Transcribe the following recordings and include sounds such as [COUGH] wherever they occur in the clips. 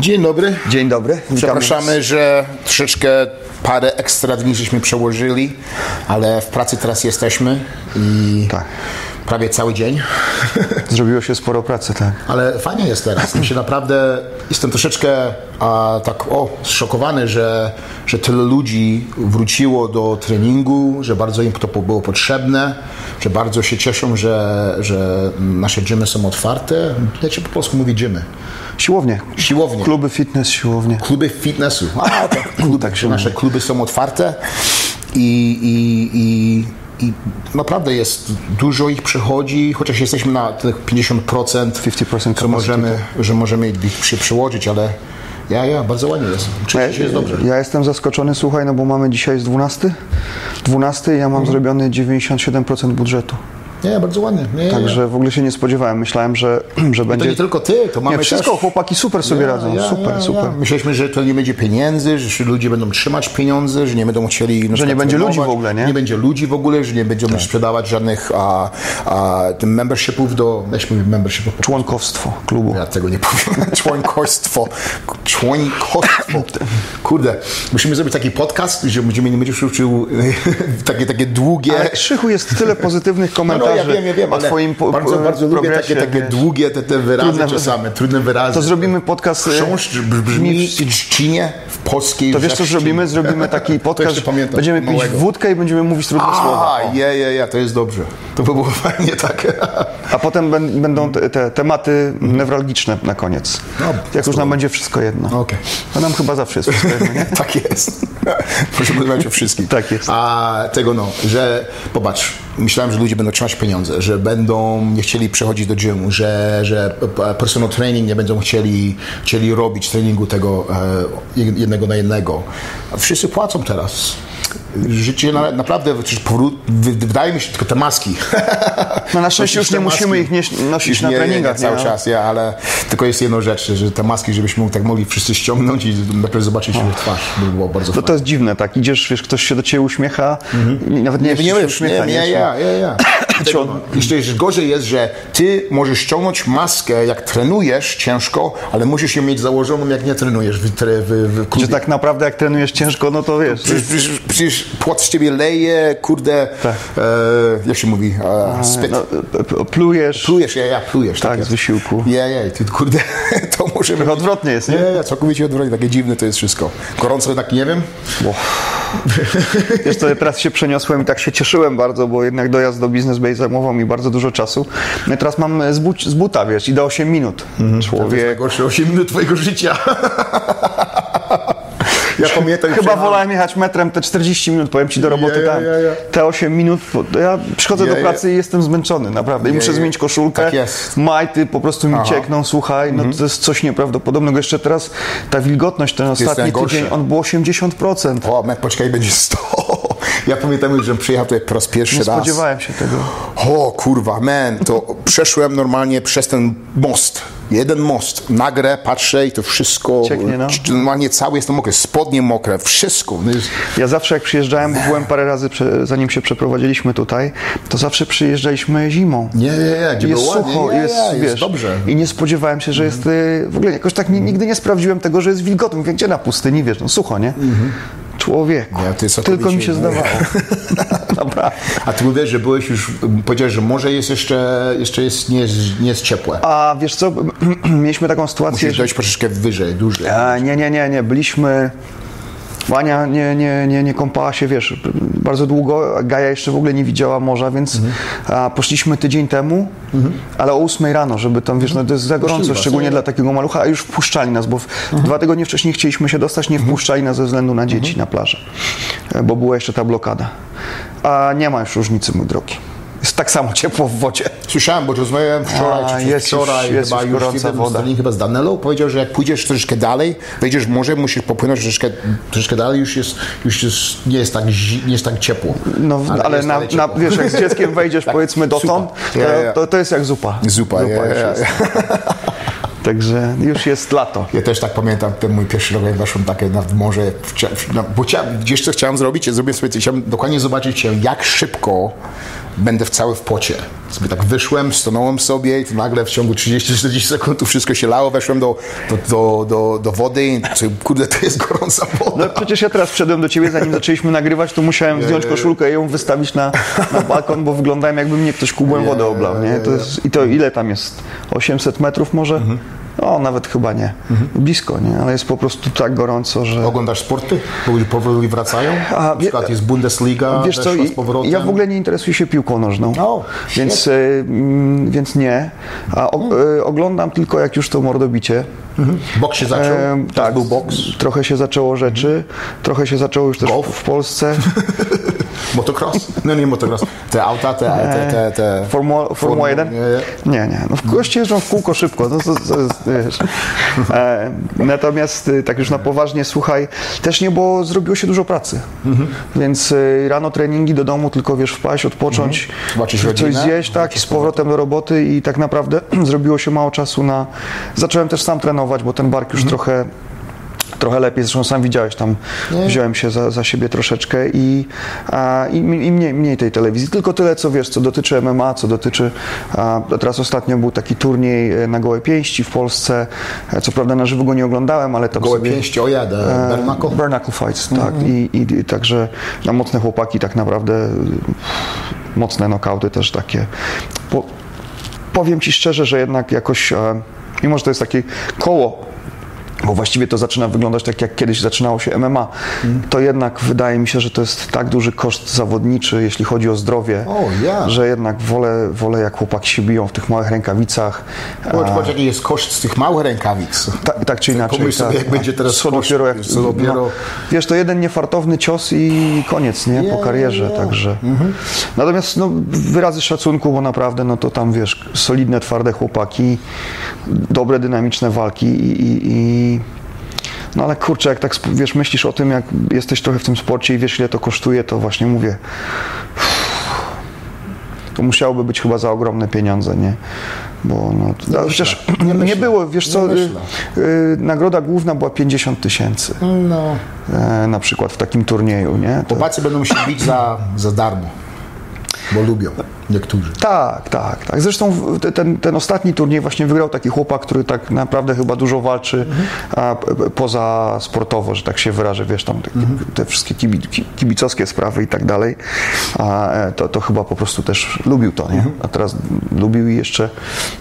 Dzień dobry. Dzień dobry. Witamy Przepraszamy, że troszeczkę parę ekstra dni żeśmy przełożyli, ale w pracy teraz jesteśmy i Tak. Prawie cały dzień. [LAUGHS] Zrobiło się sporo pracy, tak. Ale fajnie jest teraz. Mi się naprawdę jestem troszeczkę a, tak o, zszokowany, że, że tyle ludzi wróciło do treningu, że bardzo im to było potrzebne, że bardzo się cieszą, że, że nasze gymy są otwarte. Jak się po polsku mówi gymy? Siłownie. Siłownie. Kluby fitness, siłownie. Kluby fitnessu. A, tak, kluby, Tak się nasze mówi. kluby są otwarte i, i, i, i naprawdę jest dużo ich przychodzi, chociaż jesteśmy na tych 50%, 50% że możemy, że możemy ich się przyłożyć, ale ja, ja, bardzo ładnie jest. Czuję się jest dobrze. Ja jestem zaskoczony, słuchaj, no bo mamy dzisiaj jest 12. 12, ja Mhm. mam zrobiony 97% budżetu. Nie, bardzo ładnie. Nie, nie, Także w ogóle się nie spodziewałem. Myślałem, że, [CLEARS THROAT] że To będzie. nie tylko ty, to mamy Nie, wszystko, też... chłopaki super sobie Ja, radzą. ja, super, ja, super. Myśleliśmy, że to nie będzie pieniędzy, że ludzie będą trzymać pieniądze, że nie będą chcieli. przykład nie będzie ludzi w ogóle, nie? Tak. Nie będzie ludzi w ogóle, że nie będziemy sprzedawać żadnych a, a, membershipów do. Weźmy membershipów. Członkowstwo klubu. Ja tego nie [LAUGHS] powiem. Członkostwo. Członkostwo. Kurde, musimy zrobić taki podcast, że będziemy nie będziesz uczył [LAUGHS] takie, takie długie. Ale Krzychu jest tyle pozytywnych No, komentarzy no, ja wiem, ja wiem, o twoim po, bardzo, bardzo lubię takie, takie wiesz. długie te, te wyrazy Trudne- czasami, trudne wyrazy. To zrobimy podcast. Chrząszcz brzmi w trzcinie, w polskiej To wiesz co zrobimy? Zrobimy taki [LAUGHS] podcast. Będziemy pić małego. wódkę i będziemy mówić trudne słowa. A, je, je, je, to jest dobrze. To by było [LAUGHS] fajnie tak. A potem bę- będą te, te tematy newralgiczne na koniec. No, Jak już nam będzie wszystko jedno. Okej. To nam chyba zawsze jest wszystko jedno, nie? [LAUGHS] Tak jest. Proszę rozmawiać o wszystkim. Tak jest. A tego no, że popatrz, myślałem, że ludzie będą trzymać pieniądze, że będą nie chcieli przechodzić do gymu, że, że personal training nie będą chcieli, chcieli robić treningu tego e, jednego na jednego. Wszyscy płacą teraz. Życie na, naprawdę, przecież powró- wy- wydaje mi się tylko te maski. [LAUGHS] No na szczęście już nie musimy ich nieść, nosić Już na nie, treningach. Nie, nie, cały nie? czas, ja, ale tylko jest jedna rzecz, że te maski, żebyśmy tak mogli wszyscy ściągnąć i najpierw zobaczyć się w twarz. By było bardzo fajnie. to jest dziwne, tak? Idziesz, wiesz, ktoś się do ciebie uśmiecha i nawet nie, Nie, nie wiesz, uśmiecha, nie, nie, ja, ja, ja. Co? no. Jeszcze jeszcze gorzej jest, że ty możesz ściągnąć maskę, jak trenujesz ciężko, ale musisz ją mieć założoną, jak nie trenujesz w, tre- w, w klubie. Że tak naprawdę jak trenujesz ciężko, no to wiesz. Przecież, przecież, przecież płot z ciebie leje, kurde, Tak. e, jak się mówi, e, spyt. No, plujesz. Plujesz, ja, ja, plujesz. Tak, jest. z wysiłku. Ja, ja, ty, kurde, [LAUGHS] to możemy... Trochę odwrotnie jest, nie? Nie, nie, całkowicie odwrotnie, takie dziwne to jest wszystko. Gorąco tak nie wiem. Wiesz co, ja teraz się przeniosłem i tak się cieszyłem bardzo, bo jednak dojazd do Business Bay zajmował mi bardzo dużo czasu. No i teraz mam z, bu- z buta, wiesz, i do 8 minut. To jest Człowiek. najgorsze 8 minut twojego życia. [LAUGHS] ja pamiętam... Chyba przyjechałem- wolałem jechać metrem te 40 minut, powiem ci do roboty Ja, ja, tam. ja, ja. Te 8 minut, ja przychodzę Ja, do ja. pracy i jestem zmęczony, naprawdę. I Ja, muszę ja. zmienić koszulkę. Tak jest. Majty po prostu mi Aha. Mhm. ciekną, słuchaj, no to jest coś nieprawdopodobnego. Jeszcze teraz ta wilgotność, ten ostatni tydzień, on był 80%. O, poczekaj, będzie 100. Ja pamiętam, że przyjechał tutaj po raz pierwszy Nie raz. spodziewałem się tego. O kurwa, man, to przeszłem normalnie przez ten most. Jeden most. Nagrę, patrzę i to wszystko. Cieknie, no. Normalnie cały jestem mokry, spodnie mokre, wszystko. No Ja zawsze jak przyjeżdżałem, bo byłem parę razy, zanim się przeprowadziliśmy tutaj, to zawsze przyjeżdżaliśmy zimą. Nie, nie, nie, gdzie jest było ładnie, sucho, nie, jest, nie, wiesz, jest dobrze. I nie spodziewałem się, że jest y, w ogóle jakoś tak ni- nigdy nie sprawdziłem tego, że jest wilgotno. Mówię, gdzie na pustyni, wiesz, no sucho, nie? Człowieku, to jest tylko mi się zdawało. [LAUGHS] Naprawdę. A ty mówisz, że byłeś już, powiedziałeś, że morze jest jeszcze, jeszcze jest, nie, jest, nie jest ciepłe. A wiesz co, [CLEARS THROAT] mieliśmy taką sytuację, Musisz że... dojść troszeczkę wyżej, dłużej. A, nie, nie, nie, nie, byliśmy... Wania nie, nie, nie, nie kąpała się, wiesz, bardzo długo, Gaja jeszcze w ogóle nie widziała morza, więc Mhm. a, poszliśmy tydzień temu, ale o 8 rano, żeby tam, wiesz, no to jest za gorąco, szczególnie nie? dla takiego malucha, a już wpuszczali nas, bo w, Mhm. dwa tygodnie wcześniej chcieliśmy się dostać, nie wpuszczali nas ze względu na dzieci na plażę, bo była jeszcze ta blokada. A nie ma już różnicy, mój drogi. Jest tak samo ciepło w wodzie. Słyszałem, bo rozmawiałem wczoraj, A, czy jest już- wczoraj, jest chyba już już gorąca jeden woda. z- chyba z Danelą, powiedział, że jak pójdziesz troszeczkę dalej, wejdziesz w morze, musisz popłynąć troszeczkę, troszeczkę dalej, już jest, już jest, nie jest tak, nie jest tak ciepło. No, ale, jest na, na, wiesz, jak z dzieckiem [LAUGHS] wejdziesz powiedzmy dotąd, Zupa. To, to, to jest jak zupa. Zupa, już jest. ja. [LAUGHS] Także już jest lato. Ja też tak pamiętam ten mój pierwszy rok, jak weszłem takie na w morze, no, bo chciałem, gdzieś co chciałem zrobić, ja zrobię sobie, chciałem dokładnie zobaczyć się, jak szybko będę w cały w pocie. Sobie tak wyszłem, stanąłem sobie i to nagle w ciągu 30-40 sekund tu wszystko się lało, weszłem do, do, do, do, do wody i co, kurde, to jest gorąca woda. No przecież ja teraz wszedłem do ciebie, zanim zaczęliśmy nagrywać, to musiałem zdjąć koszulkę i ją wystawić na, na balkon, bo wyglądałem jakby mnie ktoś kubłem wody oblał, nie? To jest, I to ile tam jest? 800 metrów może? O, nawet chyba nie. Blisko, nie? Ale jest po prostu tak gorąco, że... Oglądasz sporty? Bo ludzie powoli wracają? A, Na przykład jest Bundesliga, Wiesz co, weszła z powrotem. ja w ogóle nie interesuję się piłką nożną, O, więc, y, mm, więc nie. A o, y, oglądam tylko jak już to mordobicie. Boks się zaczął? Tak. był boks? Trochę się zaczęło rzeczy, trochę się zaczęło już też Golf? w Polsce. [LAUGHS] Motocross? No nie motocross. Te auta, te... te, te, te Formuła, Formuła 1? Nie, Nie, nie. No, goście jeżdżą w kółko szybko. No, to, to wiesz. E, natomiast y, tak już na poważnie, słuchaj, też nie, bo zrobiło się dużo pracy. Mhm. Więc y, rano treningi do domu, tylko wiesz, wpaść, odpocząć, Mhm. Zobaczyć coś rodzinę, zjeść, tak, i z powrotem do roboty i tak naprawdę [CLEARS THROAT] zrobiło się mało czasu na... Zacząłem też sam trenować, bo ten bark już Mhm. trochę trochę lepiej, zresztą sam widziałeś, tam wziąłem się za, za siebie troszeczkę i, a, i, i mniej, mniej tej telewizji. Tylko tyle, co wiesz, co dotyczy MMA, co dotyczy, a, teraz ostatnio był taki turniej e, na gołe pięści w Polsce, E, co prawda na żywo go nie oglądałem, ale tam Gołe sobie... pięści, o jadę? Bare knuckle fights, tak. I, i, I także na mocne chłopaki tak naprawdę mocne nokauty też takie. Po, powiem Ci szczerze, że jednak jakoś, e, mimo że to jest takie koło, bo właściwie to zaczyna wyglądać tak, jak kiedyś zaczynało się MMA, to jednak wydaje mi się, że to jest tak duży koszt zawodniczy, jeśli chodzi o zdrowie, O, ja. że jednak wolę, wolę jak chłopaki się biją w tych małych rękawicach. Popatrz, popatrz, jaki jest koszt z tych małych rękawic. Tak, tak czy inaczej. Pomyśl sobie, tak, jak będzie teraz co koszt, dopiero, jak, co dopiero- No, wiesz, to jeden niefartowny cios i koniec, nie? Po karierze, nie. także. Natomiast no, wyrazy szacunku, bo naprawdę, no to tam, wiesz, solidne, twarde chłopaki, dobre, dynamiczne walki i, i, i no ale kurczę, jak tak, wiesz, myślisz o tym, jak jesteś trochę w tym sporcie i wiesz, ile to kosztuje, to właśnie mówię, to musiałoby być chyba za ogromne pieniądze, nie? Bo no, chociaż Nie nie, myślę. było, wiesz co, Nie y, y, nagroda główna była 50 tysięcy No. e, na przykład w takim turnieju, nie? To, Chłopacy będą się bić za, za darmo, bo lubią niektórzy. tak, tak, tak. Zresztą te- ten, ten ostatni turniej właśnie wygrał taki chłopak, który tak naprawdę chyba dużo walczy a, p- p- poza sportowo, że tak się wyrażę, wiesz, tam te, te wszystkie kibi, ki- kibicowskie sprawy i tak dalej. A e, to, to chyba po prostu też lubił to, nie? A teraz lubił i jeszcze,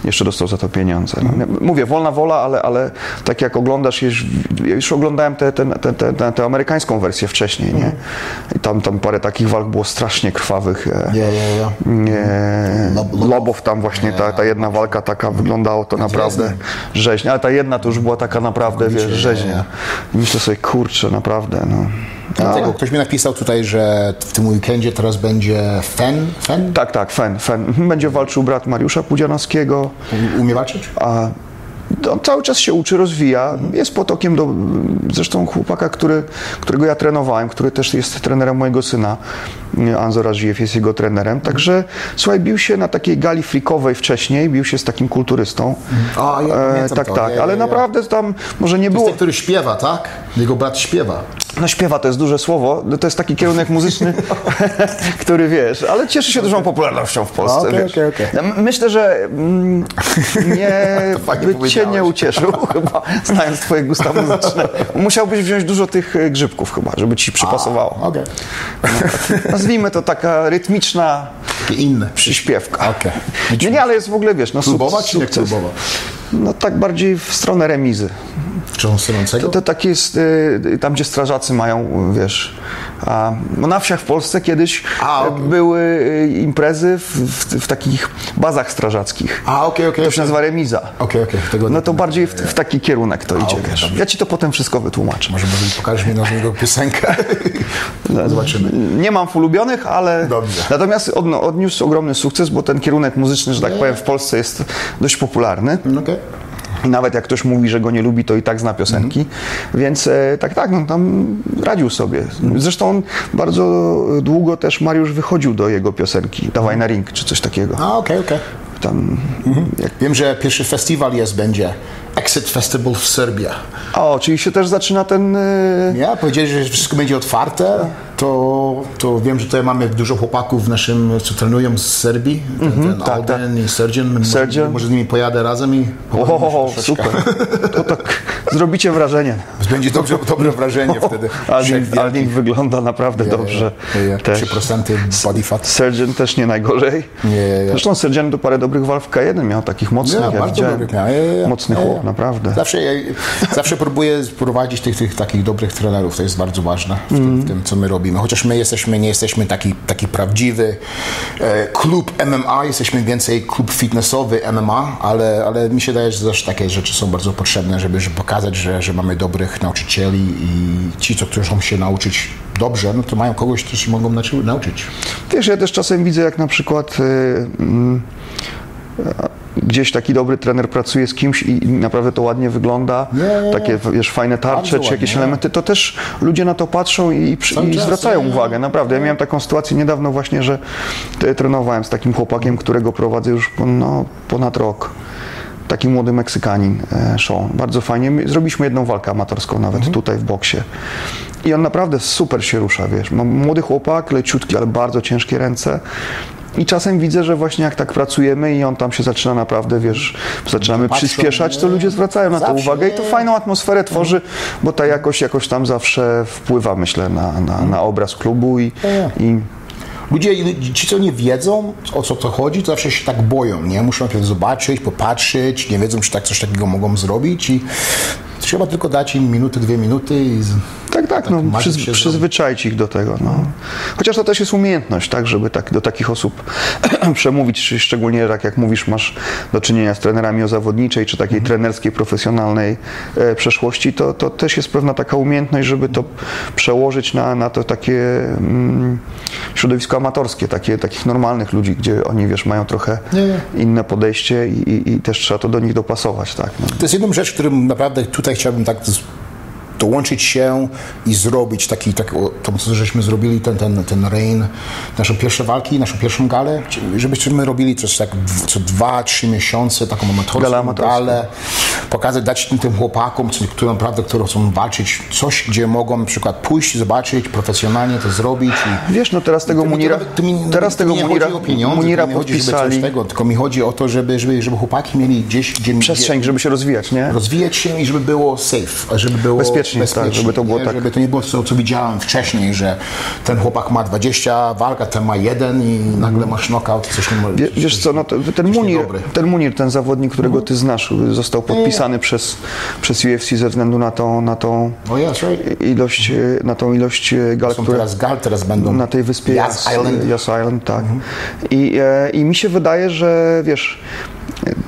jeszcze dostał za to pieniądze. No, Mówię, wolna wola, ale, ale tak jak oglądasz, już, ja już oglądałem tę te, te, te, te, tę amerykańską wersję wcześniej, nie? I tam, tam parę takich walk było strasznie krwawych. e, Ja, ja, ja. Lobow tam właśnie, ta, ta jedna walka taka wyglądało to naprawdę rzeźnia, ale ta jedna to już była taka naprawdę, wiesz, rzeźnia. I myślę sobie, kurczę, naprawdę, no. Dlatego ktoś mi napisał tutaj, że w tym weekendzie teraz będzie Fen. Fen? Tak, tak, Fen, Fen. Mhm, Będzie walczył brat Mariusza Pudzianowskiego, Umie walczyć? a on cały czas się uczy, rozwija. Jest potokiem do zresztą chłopaka, który, którego ja trenowałem, który też jest trenerem mojego syna. Anzo Razijew jest jego trenerem. Także słuchaj, bił się na takiej gali frikowej wcześniej, bił się z takim kulturystą. A, ja pamiętam tak, to. tak, Ja, ja, ale ja. naprawdę tam może nie To jest było. ten, który śpiewa, tak? Jego brat śpiewa. No śpiewa to jest duże słowo, no, to jest taki kierunek muzyczny, [LAUGHS] [LAUGHS] który wiesz, ale cieszy się dużą popularnością w Polsce. Okej. Ja m- Myślę, że mm, [LAUGHS] nie, fajnie powiedziałeś. nie ucieszył, [LAUGHS] chyba, znając twoje gusta muzyczne. Musiałbyś wziąć dużo tych e, grzybków chyba, żeby ci przypasowało. Okej. Nazwijmy to taka rytmiczna Takie inne. przyśpiewka. Okej. Nie, nie, ale jest w ogóle, wiesz, no Klubowa suk- czy nie klubowa? No tak bardziej w stronę remizy. Cząsnącego? To takie jest, y, tam gdzie strażacy mają, wiesz, a, no na wsiach w Polsce kiedyś A, były y, imprezy w, w, w takich bazach strażackich. A, okej, okej. To się nazywa remiza. Okej, okej. Tego No to bardziej w, w taki kierunek to idzie, okej, wiesz. dobrze. Ja ci to potem wszystko wytłumaczę. Może może pokażesz mi na niego piosenkę. [LAUGHS] Zobaczymy. Nie mam ulubionych, ale Dobrze. natomiast od, odniósł ogromny sukces, bo ten kierunek muzyczny, że tak powiem, w Polsce jest dość popularny. Okej. Nawet jak ktoś mówi, że go nie lubi, to i tak zna piosenki. Więc e, tak, tak, no tam radził sobie. Zresztą on bardzo długo też Mariusz wychodził do jego piosenki, Dawaj na ring, czy coś takiego. A, okej, okej. Tam, jak, Wiem, że pierwszy festiwal jest, będzie Exit Festival w Serbii. O, czyli się też zaczyna ten... y, Ja powiedzieli, że wszystko będzie otwarte, to, to wiem, że tutaj mamy dużo chłopaków w naszym, co trenują z Serbii, ten, ten tak, Alden i Sergian. Może- Sergian. Może z nimi pojadę razem i O, super. [LAUGHS] To tak zrobicie wrażenie. Będzie dobrze, [LAUGHS] dobre wrażenie wtedy. Alding wygląda naprawdę dobrze. Ja, ja, Też. 3% body fat. Też nie najgorzej. Nie, nie. Zresztą Surgeon to parę dobrych walk w K1 miał, takich mocnych, Ja, bardzo widziałem. dobry miał. Mocny chłop, naprawdę. Zawsze, zawsze próbuję prowadzić tych, tych takich dobrych trenerów, to jest bardzo ważne w, tym, w tym, co my robimy. Chociaż my jesteśmy, nie jesteśmy taki, taki prawdziwy e, klub MMA, jesteśmy więcej klub fitnessowy MMA, ale, ale mi się daje, że też takie rzeczy są bardzo potrzebne, żeby, żeby pokazać, że, że mamy dobrych nauczycieli i ci, co chcą się nauczyć dobrze, no to mają kogoś, kto się mogą nauczy- nauczyć. Wiesz, ja też czasem widzę, jak na przykład y, mm, y, gdzieś taki dobry trener pracuje z kimś i naprawdę to ładnie wygląda, Nie, takie wiesz, fajne tarcze czy jakieś ładnie, elementy, to też ludzie na to patrzą i, i czas, zwracają nie, uwagę, naprawdę. Ja miałem taką sytuację niedawno właśnie, że trenowałem z takim chłopakiem, którego prowadzę już no, ponad rok. Taki młody Meksykanin, e, Sean. Bardzo fajnie. My Zrobiliśmy jedną walkę amatorską nawet Mhm. tutaj w boksie. I on naprawdę super się rusza, wiesz. Ma młody chłopak, leciutki, ale bardzo ciężkie ręce. I czasem widzę, że właśnie jak tak pracujemy i on tam się zaczyna naprawdę, wiesz, zaczynamy Patrzą, przyspieszać, to ludzie zwracają na to Zawsze, uwagę i to fajną atmosferę tworzy, bo ta jakość jakoś tam zawsze wpływa, myślę, na, na, na obraz klubu i, i Ludzie, ci co nie wiedzą o co to chodzi, to zawsze się tak boją, nie? Muszą najpierw zobaczyć, popatrzeć, nie wiedzą, czy tak coś takiego mogą zrobić i trzeba tylko dać im minutę, dwie minuty i... z- Tak, tak, no, przyz, przyzwyczaić ich do tego. No. Chociaż to też jest umiejętność, tak, żeby tak, do takich osób [CLEARS THROAT] przemówić, szczególnie tak jak mówisz, masz do czynienia z trenerami o zawodniczej, czy takiej trenerskiej, profesjonalnej e, przeszłości, to, to też jest pewna taka umiejętność, żeby to przełożyć na, na to takie mm, środowisko amatorskie, takie, takich normalnych ludzi, gdzie oni, wiesz, mają trochę Nie. inne podejście i, i, i też trzeba to do nich dopasować, tak. No. To jest jedną rzecz, którą naprawdę tutaj chciałbym tak dołączyć się i zrobić taki, tak, o, to co żeśmy zrobili, ten, ten, ten Rain, nasze pierwsze walki, naszą pierwszą galę, żebyśmy robili coś tak co dwa, trzy miesiące, taką amatorską Galę pokazać, dać tym, tym chłopakom, którzy naprawdę, którzy chcą walczyć, coś, gdzie mogą na przykład pójść, zobaczyć, profesjonalnie to zrobić i Wiesz, no teraz tego to to Munira, nawet- to mi- teraz to tego Munira, pieniądze, Munira to podpisali. tego, tylko mi chodzi o to, żeby, żeby, żeby chłopaki mieli gdzieś, gdzie przestrzeń, żeby się rozwijać, nie? rozwijać się i żeby było safe, żeby było Bezpiecznie, tak, żeby to było nie? tak. Żeby to nie było co, co widziałem wcześniej, że ten chłopak ma 20 walk, a ten ma jeden i nagle masz knockout i coś nie. Wie, wiesz co, no to, ten, Munir, ten Munir, ten zawodnik, którego ty znasz, został podpisany przez, przez UFC ze względu na tą, na tą Oh yes, right. ilość, e, na tą ilość e, gal, Są które teraz gal, teraz będą na tej wyspie Yas Island. Yas Island tak. I, e, I mi się wydaje, że wiesz,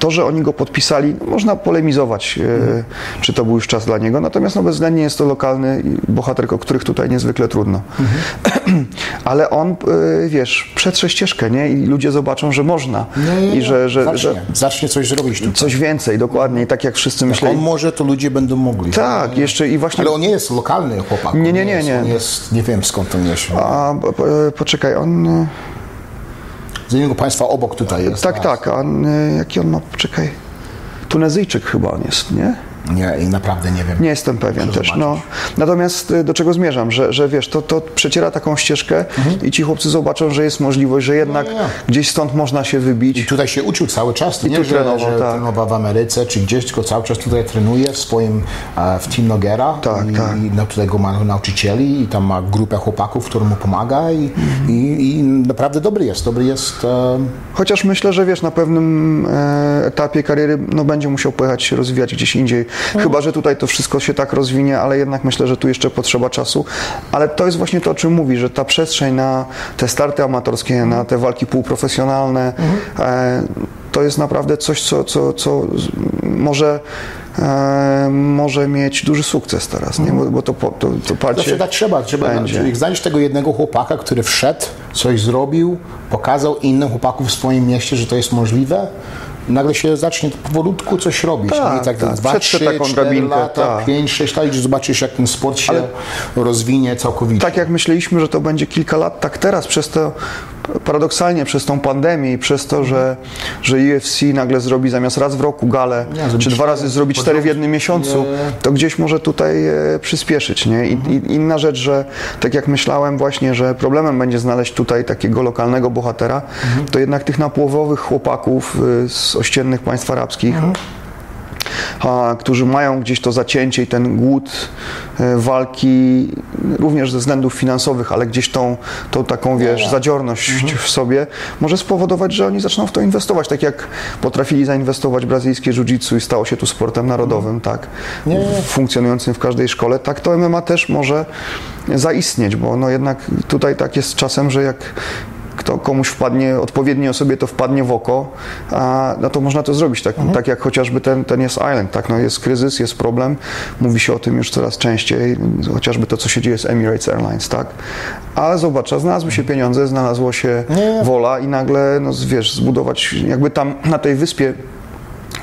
to, że oni go podpisali, można polemizować, e, czy to był już czas dla niego, natomiast no, bezwzględnie jest to lokalny bohater, o których tutaj niezwykle trudno. [CLEARS THROAT] Ale on, e, wiesz, przetrze ścieżkę, nie? I ludzie zobaczą, że można. Nie, nie, I że, że, zacznie, że zacznie coś zrobić tu. coś więcej, dokładnie, i tak jak wszyscy Jak myśleli. on może, to ludzie będą mogli. Tak, jeszcze i właśnie... Ale on nie jest lokalny chłopak. Nie, nie, nie, jest, nie. On jest, nie wiem skąd on jest. A, po- poczekaj, on... Z innego państwa obok tutaj jest. Tak, tak, a e, jaki on ma, poczekaj, Tunezyjczyk chyba on jest, nie? Nie, i naprawdę nie wiem. Nie jestem pewien też. No. Natomiast y, do czego zmierzam, że, że wiesz, to, to przeciera taką ścieżkę i ci chłopcy zobaczą, że jest możliwość, że jednak Mhm. nie. gdzieś stąd można się wybić. I tutaj się uczył cały czas, I nie, tu że, trenował, że tak. trenował w Ameryce czy gdzieś, tylko cały czas tutaj trenuje w swoim, e, w Team Nogera Tak, i, tak. i no, tutaj go ma nauczycieli i tam ma grupę chłopaków, którym mu pomaga i, Mhm. i, i naprawdę dobry jest, dobry jest. E, Chociaż myślę, że wiesz, na pewnym e, etapie kariery no, będzie musiał pojechać się rozwijać gdzieś indziej. No. Chyba, że tutaj to wszystko się tak rozwinie, ale jednak myślę, że tu jeszcze potrzeba czasu. Ale to jest właśnie to, o czym mówi, że ta przestrzeń na te starty amatorskie, na te walki półprofesjonalne, e, to jest naprawdę coś, co, co, co może, e, może mieć duży sukces teraz, nie? Bo, bo to, to, to parcie Zawsze tak trzeba. trzeba będzie. znaleźć tego jednego chłopaka, który wszedł, coś zrobił, pokazał innym chłopakom w swoim mieście, że to jest możliwe. Nagle się zacznie powolutku coś robić. Tak? I tak, tak. dwa, Przetrze trzy, taką cztery drabinkę, lata, tak. pięć, sześć lat i zobaczysz, jak ten sport się rozwinie całkowicie. tak jak myśleliśmy, że to będzie kilka lat, tak teraz przez to paradoksalnie przez tą pandemię i przez to, że, że UFC nagle zrobi zamiast raz w roku galę, Nie, czy dwa razy zrobi po cztery w jednym miesiącu, to gdzieś może tutaj e, przyspieszyć. Nie? I, i inna rzecz, że tak jak myślałem właśnie, że problemem będzie znaleźć tutaj takiego lokalnego bohatera, to jednak tych napłowowych chłopaków y, z ościennych państw arabskich, a, którzy mają gdzieś to zacięcie i ten głód e, walki, również ze względów finansowych, ale gdzieś tą, tą taką, wiesz, zadziorność w sobie, może spowodować, że oni zaczną w to inwestować, tak jak potrafili zainwestować brazylijskie jiu-jitsu i stało się tu sportem narodowym, tak, Nie, nie. funkcjonującym w każdej szkole, tak to MMA też może zaistnieć, bo no jednak tutaj tak jest czasem, że jak kto komuś wpadnie, odpowiedniej osobie to wpadnie w oko, a, no to można to zrobić, tak, tak jak chociażby ten, ten jest Island, tak, no jest kryzys, jest problem, mówi się o tym już coraz częściej, chociażby to, co się dzieje z Emirates Airlines, tak, ale zobacz, znalazły się pieniądze, znalazło się wola i nagle, no wiesz, zbudować, jakby tam na tej wyspie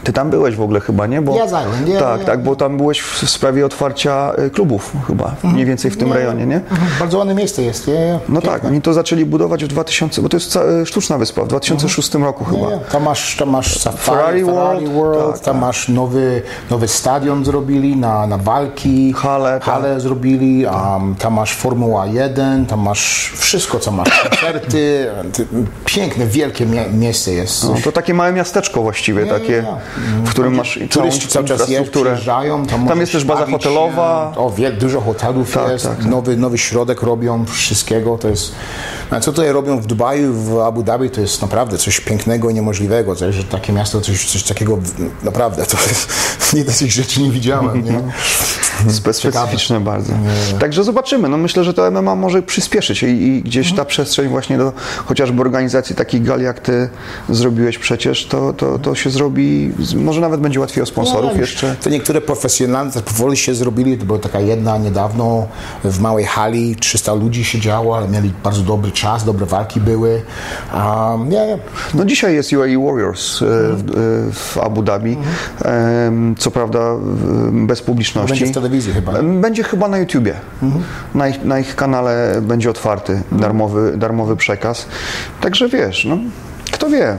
ty tam byłeś w ogóle chyba, nie? Bo, Ja za- nie, tak, nie. tak, bo tam byłeś w sprawie otwarcia y, klubów chyba, mniej więcej w tym rejonie, nie? Mhm, Bardzo ładne miejsce jest. Nie, nie. No tak, oni to zaczęli budować w 2000, bo to jest y, sztuczna wyspa, w 2006 roku chyba. Nie, tam masz, tam masz Safari, Ferrari Ferrari, World, World, tak, tam masz nowy, nowy stadion zrobili na, na walki, Halę, tak. halę zrobili, um, tam masz Formuła 1, tam masz wszystko, co masz, koncerty, ty- piękne, wielkie mie- miejsce jest. No, to takie małe miasteczko właściwie, Nie, takie, w którym masz całą Turyści cały czas infrastrukturę. Tam, Tam jest też baza hotelowa. Się. O, wie, dużo hotelów Tak, jest, tak, tak. Nowy, nowy środek robią, wszystkiego. To jest, no, co tutaj robią w Dubaju, w Abu Dhabi, to jest naprawdę coś pięknego i niemożliwego. To, że takie miasto, coś, coś takiego, naprawdę, to jest, [LAUGHS] nie takich rzeczy nie widziałem. Nie? Spe- [LAUGHS] Specyficzne bardzo. Także zobaczymy. No myślę, że to MMA może przyspieszyć i, i gdzieś ta przestrzeń właśnie do chociażby organizacji takich gal, jak ty zrobiłeś przecież, to, to, to się zrobi, może nawet będzie łatwiej o sponsorów Nie, jeszcze. To niektóre profesjonalne też powoli się zrobili. To była taka jedna niedawno w małej hali, 300 ludzi siedziało, ale mieli bardzo dobry czas, dobre walki były. Um, nie, nie. No dzisiaj jest UAE Warriors e, w, e, w Abu Dhabi, Em, co prawda bez publiczności. Będzie w telewizji chyba. Będzie chyba na YouTubie. Na, ich, na ich kanale będzie otwarty darmowy, darmowy przekaz. Także wiesz, no, kto wie.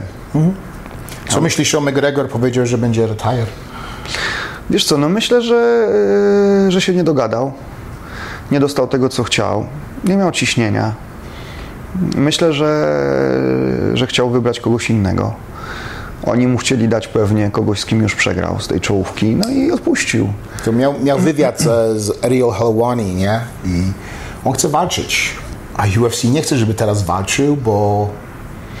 Co myślisz o McGregor? Powiedział, że będzie retire. Wiesz co, no myślę, że, e, że się nie dogadał. Nie dostał tego, co chciał. Nie miał ciśnienia. Myślę, że, że chciał wybrać kogoś innego. Oni mu chcieli dać pewnie kogoś, z kim już przegrał z tej czołówki, no i odpuścił. To miał, miał wywiad e, z Ariel Helwani, nie? I on chce walczyć. A UFC nie chce, żeby teraz walczył, bo...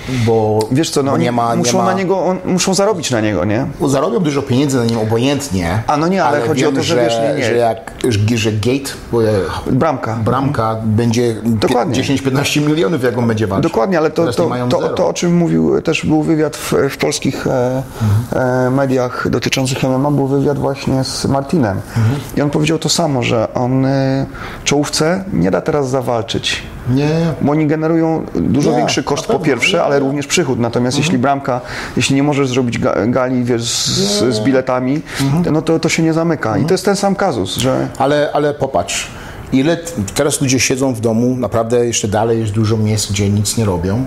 Bo, Wiesz co, no oni nie ma, nie muszą, ma, na niego, on, muszą zarobić na niego, nie? Bo zarobią dużo pieniędzy na nim obojętnie. A no nie, ale chodzi o to, że wiesz, nie, nie. Że, jak, że, że gate, Bramka. bramka będzie Dokładnie. 10-15 milionów, jak on będzie walczył. Dokładnie, ale to, to, to, to, o czym mówił, też był wywiad w, w polskich e, e, mediach dotyczących MMA, był wywiad właśnie z Martinem. I on powiedział to samo, że on e, czołówce nie da teraz zawalczyć. Nie, Bo oni generują dużo Nie, większy koszt po pierwsze, nie, ale nie. również przychód. Natomiast jeśli bramka, jeśli nie możesz zrobić ga, gali wiesz, z, z biletami, no to, to się nie zamyka. I to jest ten sam kazus, że Ale, ale popatrz, ile teraz ludzie siedzą w domu, naprawdę jeszcze dalej jest dużo miejsc, gdzie nic nie robią.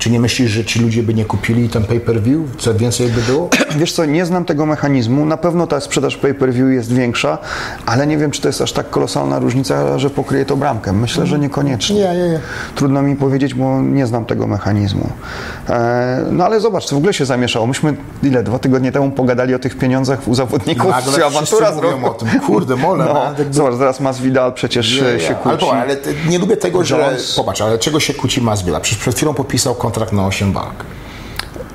Czy nie myślisz, że ci ludzie by nie kupili ten pay-per-view? Co więcej by było? [CLEARS THROAT] Wiesz co, nie znam tego mechanizmu. Na pewno ta sprzedaż pay-per-view jest większa, ale nie wiem, czy to jest aż tak kolosalna różnica, że pokryje to bramkę. Myślę, że niekoniecznie. Nie, nie, nie. Trudno mi powiedzieć, bo nie znam tego mechanizmu. E, no ale zobacz, co w ogóle się zamieszało. Myśmy ile, dwa tygodnie temu pogadali o tych pieniądzach u zawodników, Nagle czy awantura mówią o tym. Kurde, mole, No, man, tak- zobacz, zaraz Masvidal przecież e, się ale, kłóci. ale te- nie lubię tego, że... Jones. Popatrz, ale czego się kłóci Masvidal? Przecież przed chwilą podpisał kontrakt na 8 walk.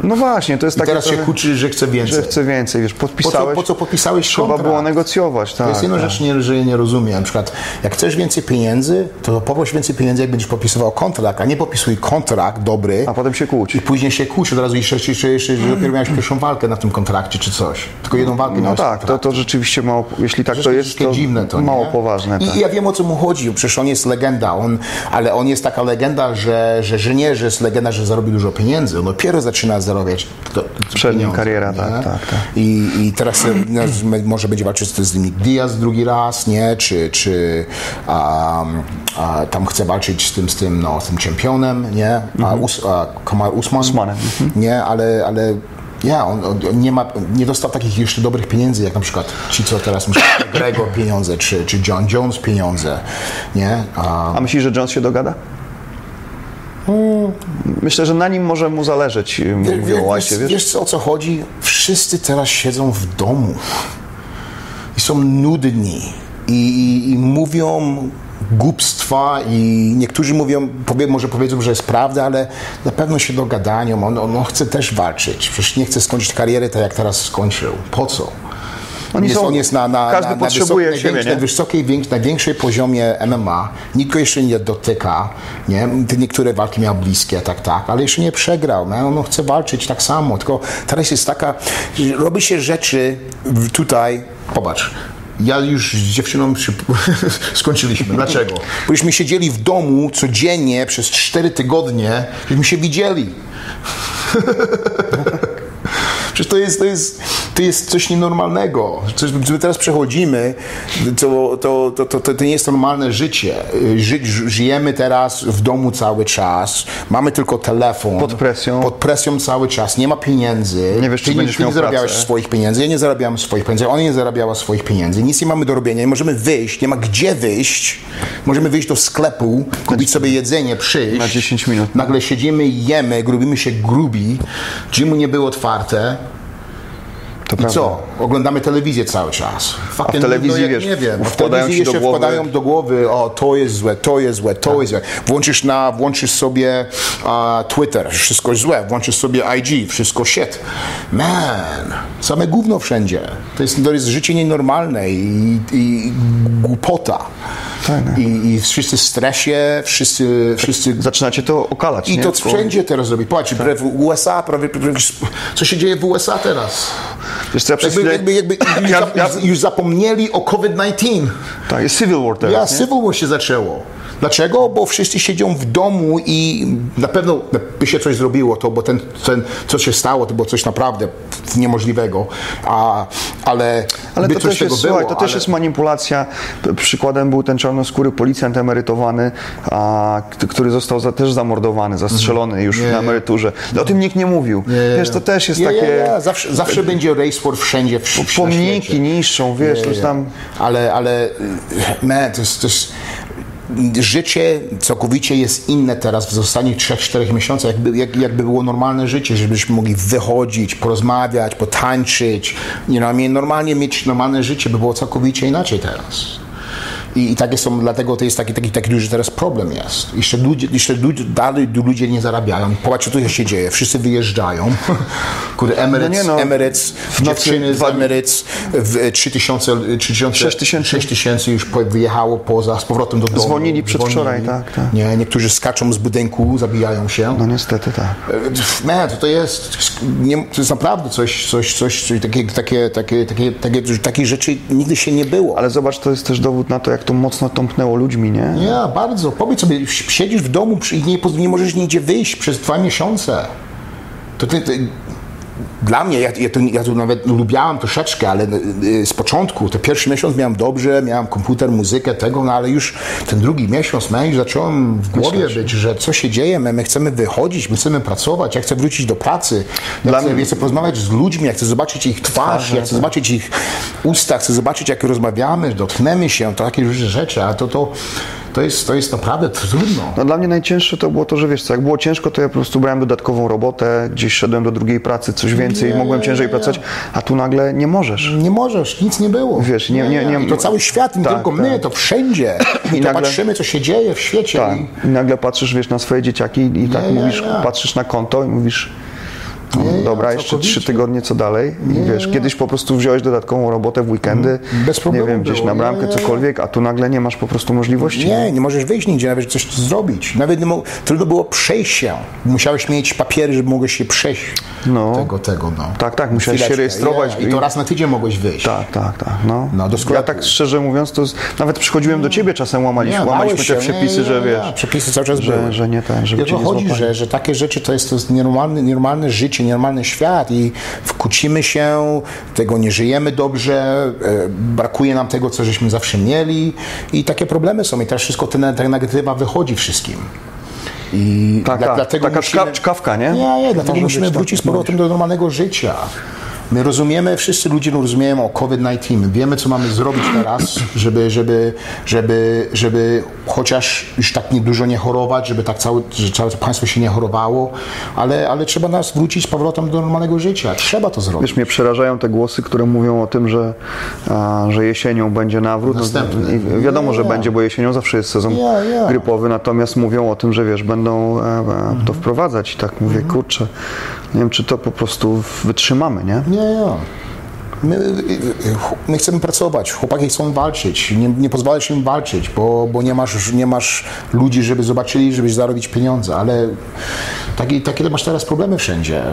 No właśnie, to jest I takie teraz się kłóci, że chce więcej. że chce więcej, wiesz, Po co, podpisałeś, po co podpisałeś trzeba kontrakt? było negocjować, tak. To jest jedna tak. rzecz, nie, że nie rozumiem. Na przykład, jak chcesz więcej pieniędzy, to poproś więcej pieniędzy, jak będziesz podpisywał kontrakt, a nie podpisuj kontrakt dobry A potem się kłóci. i później się kłóci od razu jeszcze, jeszcze, jeszcze że dopiero miałeś pierwszą walkę na tym kontrakcie czy coś. Tylko jedną walkę No miałeś. tak, to, to rzeczywiście mało, jeśli tak to jest, to dziwne to, mało nie? poważne. I, Tak. I ja wiem o co mu chodzi, przecież on jest legenda, on, ale on jest taka legenda, że, że, że nie, że jest legenda, że zarobi dużo pieniędzy. On dopiero zaczyna zarabiać to, Przed nim kariera, nie? tak, tak, tak. I, I teraz może będzie walczyć z tym Diaz drugi raz, nie? Czy, czy um, a, tam chce walczyć z tym, z tym, no, z tym czempionem, nie? A, Us, a Kamar Usman, Usmanem, nie? Ale, ale ja, on, on nie, ma, nie dostał takich jeszcze dobrych pieniędzy, jak na przykład ci, co teraz myślą, Gregor pieniądze, czy, czy John Jones pieniądze, nie? A, A myślisz, że Jones się dogada? Myślę, że na nim może mu zależeć, mówił o White'ie, wiesz, wiesz? o co chodzi? Wszyscy teraz siedzą w domu i są nudni i, i, i mówią głupstwa i niektórzy mówią, powie, może powiedzą, że jest prawda, ale na pewno się dogadają. On, on, on chce też walczyć. Przecież nie chce skończyć kariery tak, jak teraz skończył. Po co? Oni jest, są- on jest na, na, każdy na, na, potrzebuje wysok- siebie, na wysokiej, poziomie MMA. Nikt go jeszcze nie dotyka. Nie? Niektóre walki miał bliskie, tak, tak, ale jeszcze nie przegrał. No, on chce walczyć tak samo. Tylko teraz jest taka, robi się rzeczy tutaj, popatrz. Ja już z dziewczyną przy... [LAUGHS] skończyliśmy. Dlaczego? Bośmy siedzieli w domu codziennie przez cztery tygodnie, żeśmy się widzieli. [LAUGHS] Przecież to jest, to jest, to jest coś nienormalnego. Coś, my teraz przechodzimy, to, to, to, to, to nie jest normalne życie. Ży, żyjemy teraz w domu cały czas, mamy tylko telefon. Pod presją. Pod presją cały czas, nie ma pieniędzy. Nie wiesz, czy ty, będziesz ty nie zarabiałeś pracę. swoich pieniędzy, ja nie zarabiałem swoich pieniędzy, ona nie zarabiała swoich pieniędzy, nic nie mamy do robienia, nie możemy wyjść, nie ma gdzie wyjść. Możemy wyjść do sklepu, kupić sobie jedzenie, przyjść. Na 10 minut. Nagle siedzimy jemy, grubimy się grubi, gymu nie było otwarte. To I prawda. co? Oglądamy telewizję cały czas. Fucking, telewizji, jak wiesz, nie wiem. W telewizji do głowy- wkładają do głowy, o to jest złe, to jest złe, to jest złe. Włączysz na, włączysz sobie a, Twitter, wszystko złe. Włączysz sobie IG, wszystko shit. Man, same gówno wszędzie. To jest, to jest życie nienormalne i, i głupota. Tak, I, I wszyscy w stresie, wszyscy, wszyscy Zaczynacie to okalać, i nie? to wszędzie teraz robi. Patrz, w USA prawie, prawie, co się dzieje w USA teraz? Co, ja przez Jakby, jakby, jakby [CLEARS THROAT] już, zapomnieli o COVID-19. Tak, jest Civil War teraz, Ja? Civil War się zaczęło. Dlaczego? Bo wszyscy siedzą w domu i na pewno by się coś zrobiło, to, bo ten, ten, co się stało, to było coś naprawdę niemożliwego, a, ale, Ale to też, jest, było. słuchaj, to też ale... jest manipulacja. Przykładem był ten czarnoskóry policjant emerytowany, a, który został za, też zamordowany, zastrzelony już Nie, na nie. emeryturze. O tym nikt nie mówił. Wiesz, to też jest Nie, takie... nie, nie. Zawsze, zawsze będzie race sport wszędzie w, Pomniki niszczą, wiesz, to jest tam... Ale, ale, man, to jest, to jest, życie całkowicie jest inne teraz w ostatnich 3-4 miesiącach, jakby, jak, jakby było normalne życie, żebyśmy mogli wychodzić, porozmawiać, potańczyć. You know, normalnie mieć normalne życie by było całkowicie inaczej teraz. I, I takie są, dlatego to jest taki, taki, taki duży teraz problem jest. Jeszcze ludzie, jeszcze ludzie, dalej ludzie nie zarabiają. Popatrz, co tu się dzieje. Wszyscy wyjeżdżają. [LAUGHS] Kurde, Emirates, No nie no. Emirates dziewczyny z Emirates w 3000, 3000, 6 tysięcy. 6 tysięcy już po- wyjechało poza, z powrotem do domu. Zwolnili przedwczoraj, tak, tak. Nie, niektórzy skaczą z budynku, zabijają się. No niestety tak. Man, to, to jest, nie, to jest naprawdę coś, coś, coś, coś takie, takie, takie, takie, takie, takich rzeczy nigdy się nie było. Ale zobacz, to jest też dowód na to, jak to mocno tąpnęło ludźmi, nie? Nie, bardzo. Powiedz sobie, siedzisz w domu i nie, nie możesz nigdzie wyjść przez dwa miesiące. To ty, ty, dla mnie, ja, ja, to, ja to nawet lubiałam troszeczkę, ale y, z początku, te pierwszy miesiąc miałem dobrze, miałem komputer, muzykę, tego, no ale już ten drugi miesiąc, już zacząłem w głowie być, że co się dzieje, my, my chcemy wychodzić, my chcemy pracować, ja chcę wrócić do pracy, ja Dla chcę, mnie- chcę porozmawiać z ludźmi, ja chcę zobaczyć ich twarz, ja chcę zobaczyć ich usta, chcę zobaczyć, jak rozmawiamy, dotknemy się, to takie różne rzeczy, a to, to, to, jest, to jest naprawdę trudno. No dla mnie najcięższe to było to, że wiesz co, jak było ciężko, to ja po prostu brałem dodatkową robotę, gdzieś szedłem do drugiej pracy, coś więcej, Nie, mogłem ciężej nie. pracować, a tu nagle nie możesz. Nie możesz, nic nie było. Wiesz, nie- nie- nie- I to cały świat, nie Tak, tylko tak. my, to wszędzie. [CLEARS THROAT] I, to nagle- patrzymy, co się dzieje w świecie. Tak. I, nagle patrzysz, wiesz, na swoje dzieciaki i tak Nie, nie, mówisz, nie. patrzysz na konto i mówisz, Nie, nie, dobra, jeszcze trzy tygodnie, co dalej? I wiesz, kiedyś po prostu wziąłeś dodatkową robotę w weekendy, Bez problemu nie wiem, gdzieś było, na nie, bramkę, nie, nie. cokolwiek, a tu nagle nie masz po prostu możliwości. nie, nie możesz wyjść nigdzie, nawet coś zrobić. Nawet nie trudno było przejść się. Musiałeś mieć papiery, żeby mogłeś się przejść No. tego, tego, no. Tak, tak, musiałeś się Chwileczkę. rejestrować. I, to raz na tydzień mogłeś wyjść. Tak, tak, tak. No. No, do sklepu. ja tak szczerze mówiąc, to z... nawet przychodziłem do ciebie czasem, łamaliśmy, Nie, łamaliśmy bałeś te się, przepisy, nie, że nie, wiesz. nie, Przepisy cały czas że- były. że nie ten, żeby cię nie chodzi, że, że takie rzeczy to jest, to jest normalne, normalne życie, normalny świat i wkłócimy się, tego nie żyjemy dobrze, e, brakuje nam tego, co żeśmy zawsze mieli i takie problemy są i teraz wszystko ten, ta negatywa wychodzi wszystkim. I Tak, dla- tak. dlatego Taka musimy, czka- czkawka, nie? Nie, nie, dlatego Może musimy tak, wrócić z powrotem do normalnego życia. My rozumiemy, wszyscy ludzie rozumieją o COVID-19. My wiemy, co mamy zrobić teraz, żeby, żeby, żeby, żeby chociaż już tak nie dużo nie chorować, żeby tak całe, że całe państwo się nie chorowało, ale, ale trzeba nas wrócić z powrotem do normalnego życia. Trzeba to zrobić. Wiesz, mnie przerażają te głosy, które mówią o tym, że, a, że jesienią będzie nawrót. No, Następny. wiadomo, że Nie. będzie, bo jesienią zawsze jest sezon nie. grypowy, natomiast mówią o tym, że wiesz, będą e, e, to wprowadzać i tak mówię, kurczę, nie wiem, czy to po prostu wytrzymamy, nie? Nie, nie. My, my chcemy pracować, chłopaki chcą walczyć, nie, nie pozwalasz im walczyć, bo, bo nie, masz, nie masz ludzi, żeby zobaczyli, żebyś zarobić pieniądze, ale takie, takie masz teraz problemy wszędzie.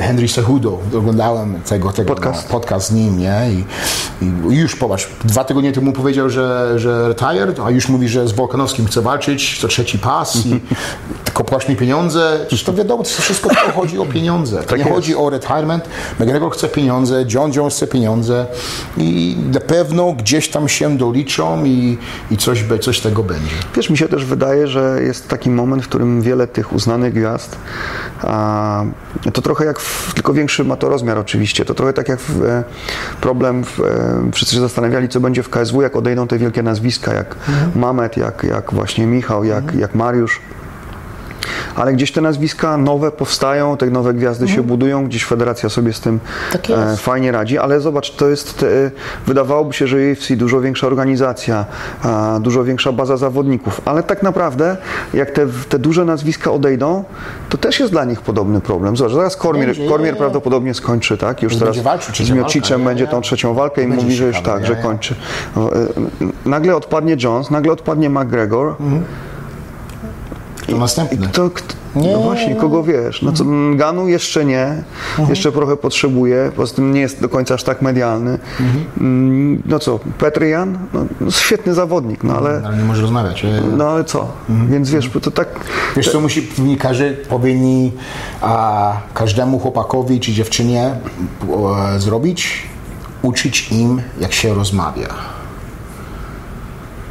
Henry Cejudo, oglądałem tego, tego Podcast. No, podcast z nim, nie? I, I już popatrz, dwa tygodnie temu powiedział, że, że retired, a już mówi, że z Wolkanowskim chce walczyć, to trzeci pas i [LAUGHS] płać mi pieniądze. Przecież to wiadomo, to wszystko tylko chodzi o pieniądze. To Tak nie chodzi o retirement. McGregor chce pieniądze, John Jones chce pieniądze i na pewno gdzieś tam się doliczą i, i coś, coś tego będzie. Wiesz, mi się też wydaje, że jest taki moment, w którym wiele tych uznanych gwiazd, a, to trochę jak, w, tylko większy ma to rozmiar oczywiście, to trochę tak jak w, e, problem, w, e, wszyscy się zastanawiali, co będzie w KSW, jak odejdą te wielkie nazwiska, jak Mamet, jak, jak właśnie Michał, jak, jak Mariusz. Ale gdzieś te nazwiska nowe powstają, te nowe gwiazdy się budują, gdzieś federacja sobie z tym Tak e, fajnie radzi, ale zobacz, to jest, e, wydawałoby się, że UFC dużo większa organizacja, a, dużo większa baza zawodników, ale tak naprawdę jak te, te duże nazwiska odejdą, to też jest dla nich podobny problem. Zobacz, zaraz Kormier, Będzie, Kormier nie, nie. prawdopodobnie skończy, tak? Już teraz walczył, z Miociczem będzie tą trzecią walkę i mówi, że już tak, że kończy. E, Nagle odpadnie Jones, nagle odpadnie McGregor, To następny. to, kt- Nie. no właśnie, kogo wiesz? No co, Ganu jeszcze nie, jeszcze trochę potrzebuje, poza tym nie jest do końca aż tak medialny. Mm, No co, Petrian? No, no, świetny zawodnik, no ale, Ale nie może rozmawiać. e, no ale co? Więc wiesz, to tak... Wiesz, co musi dziennikarze powinni a, każdemu chłopakowi czy dziewczynie e, zrobić? Uczyć im, jak się rozmawia.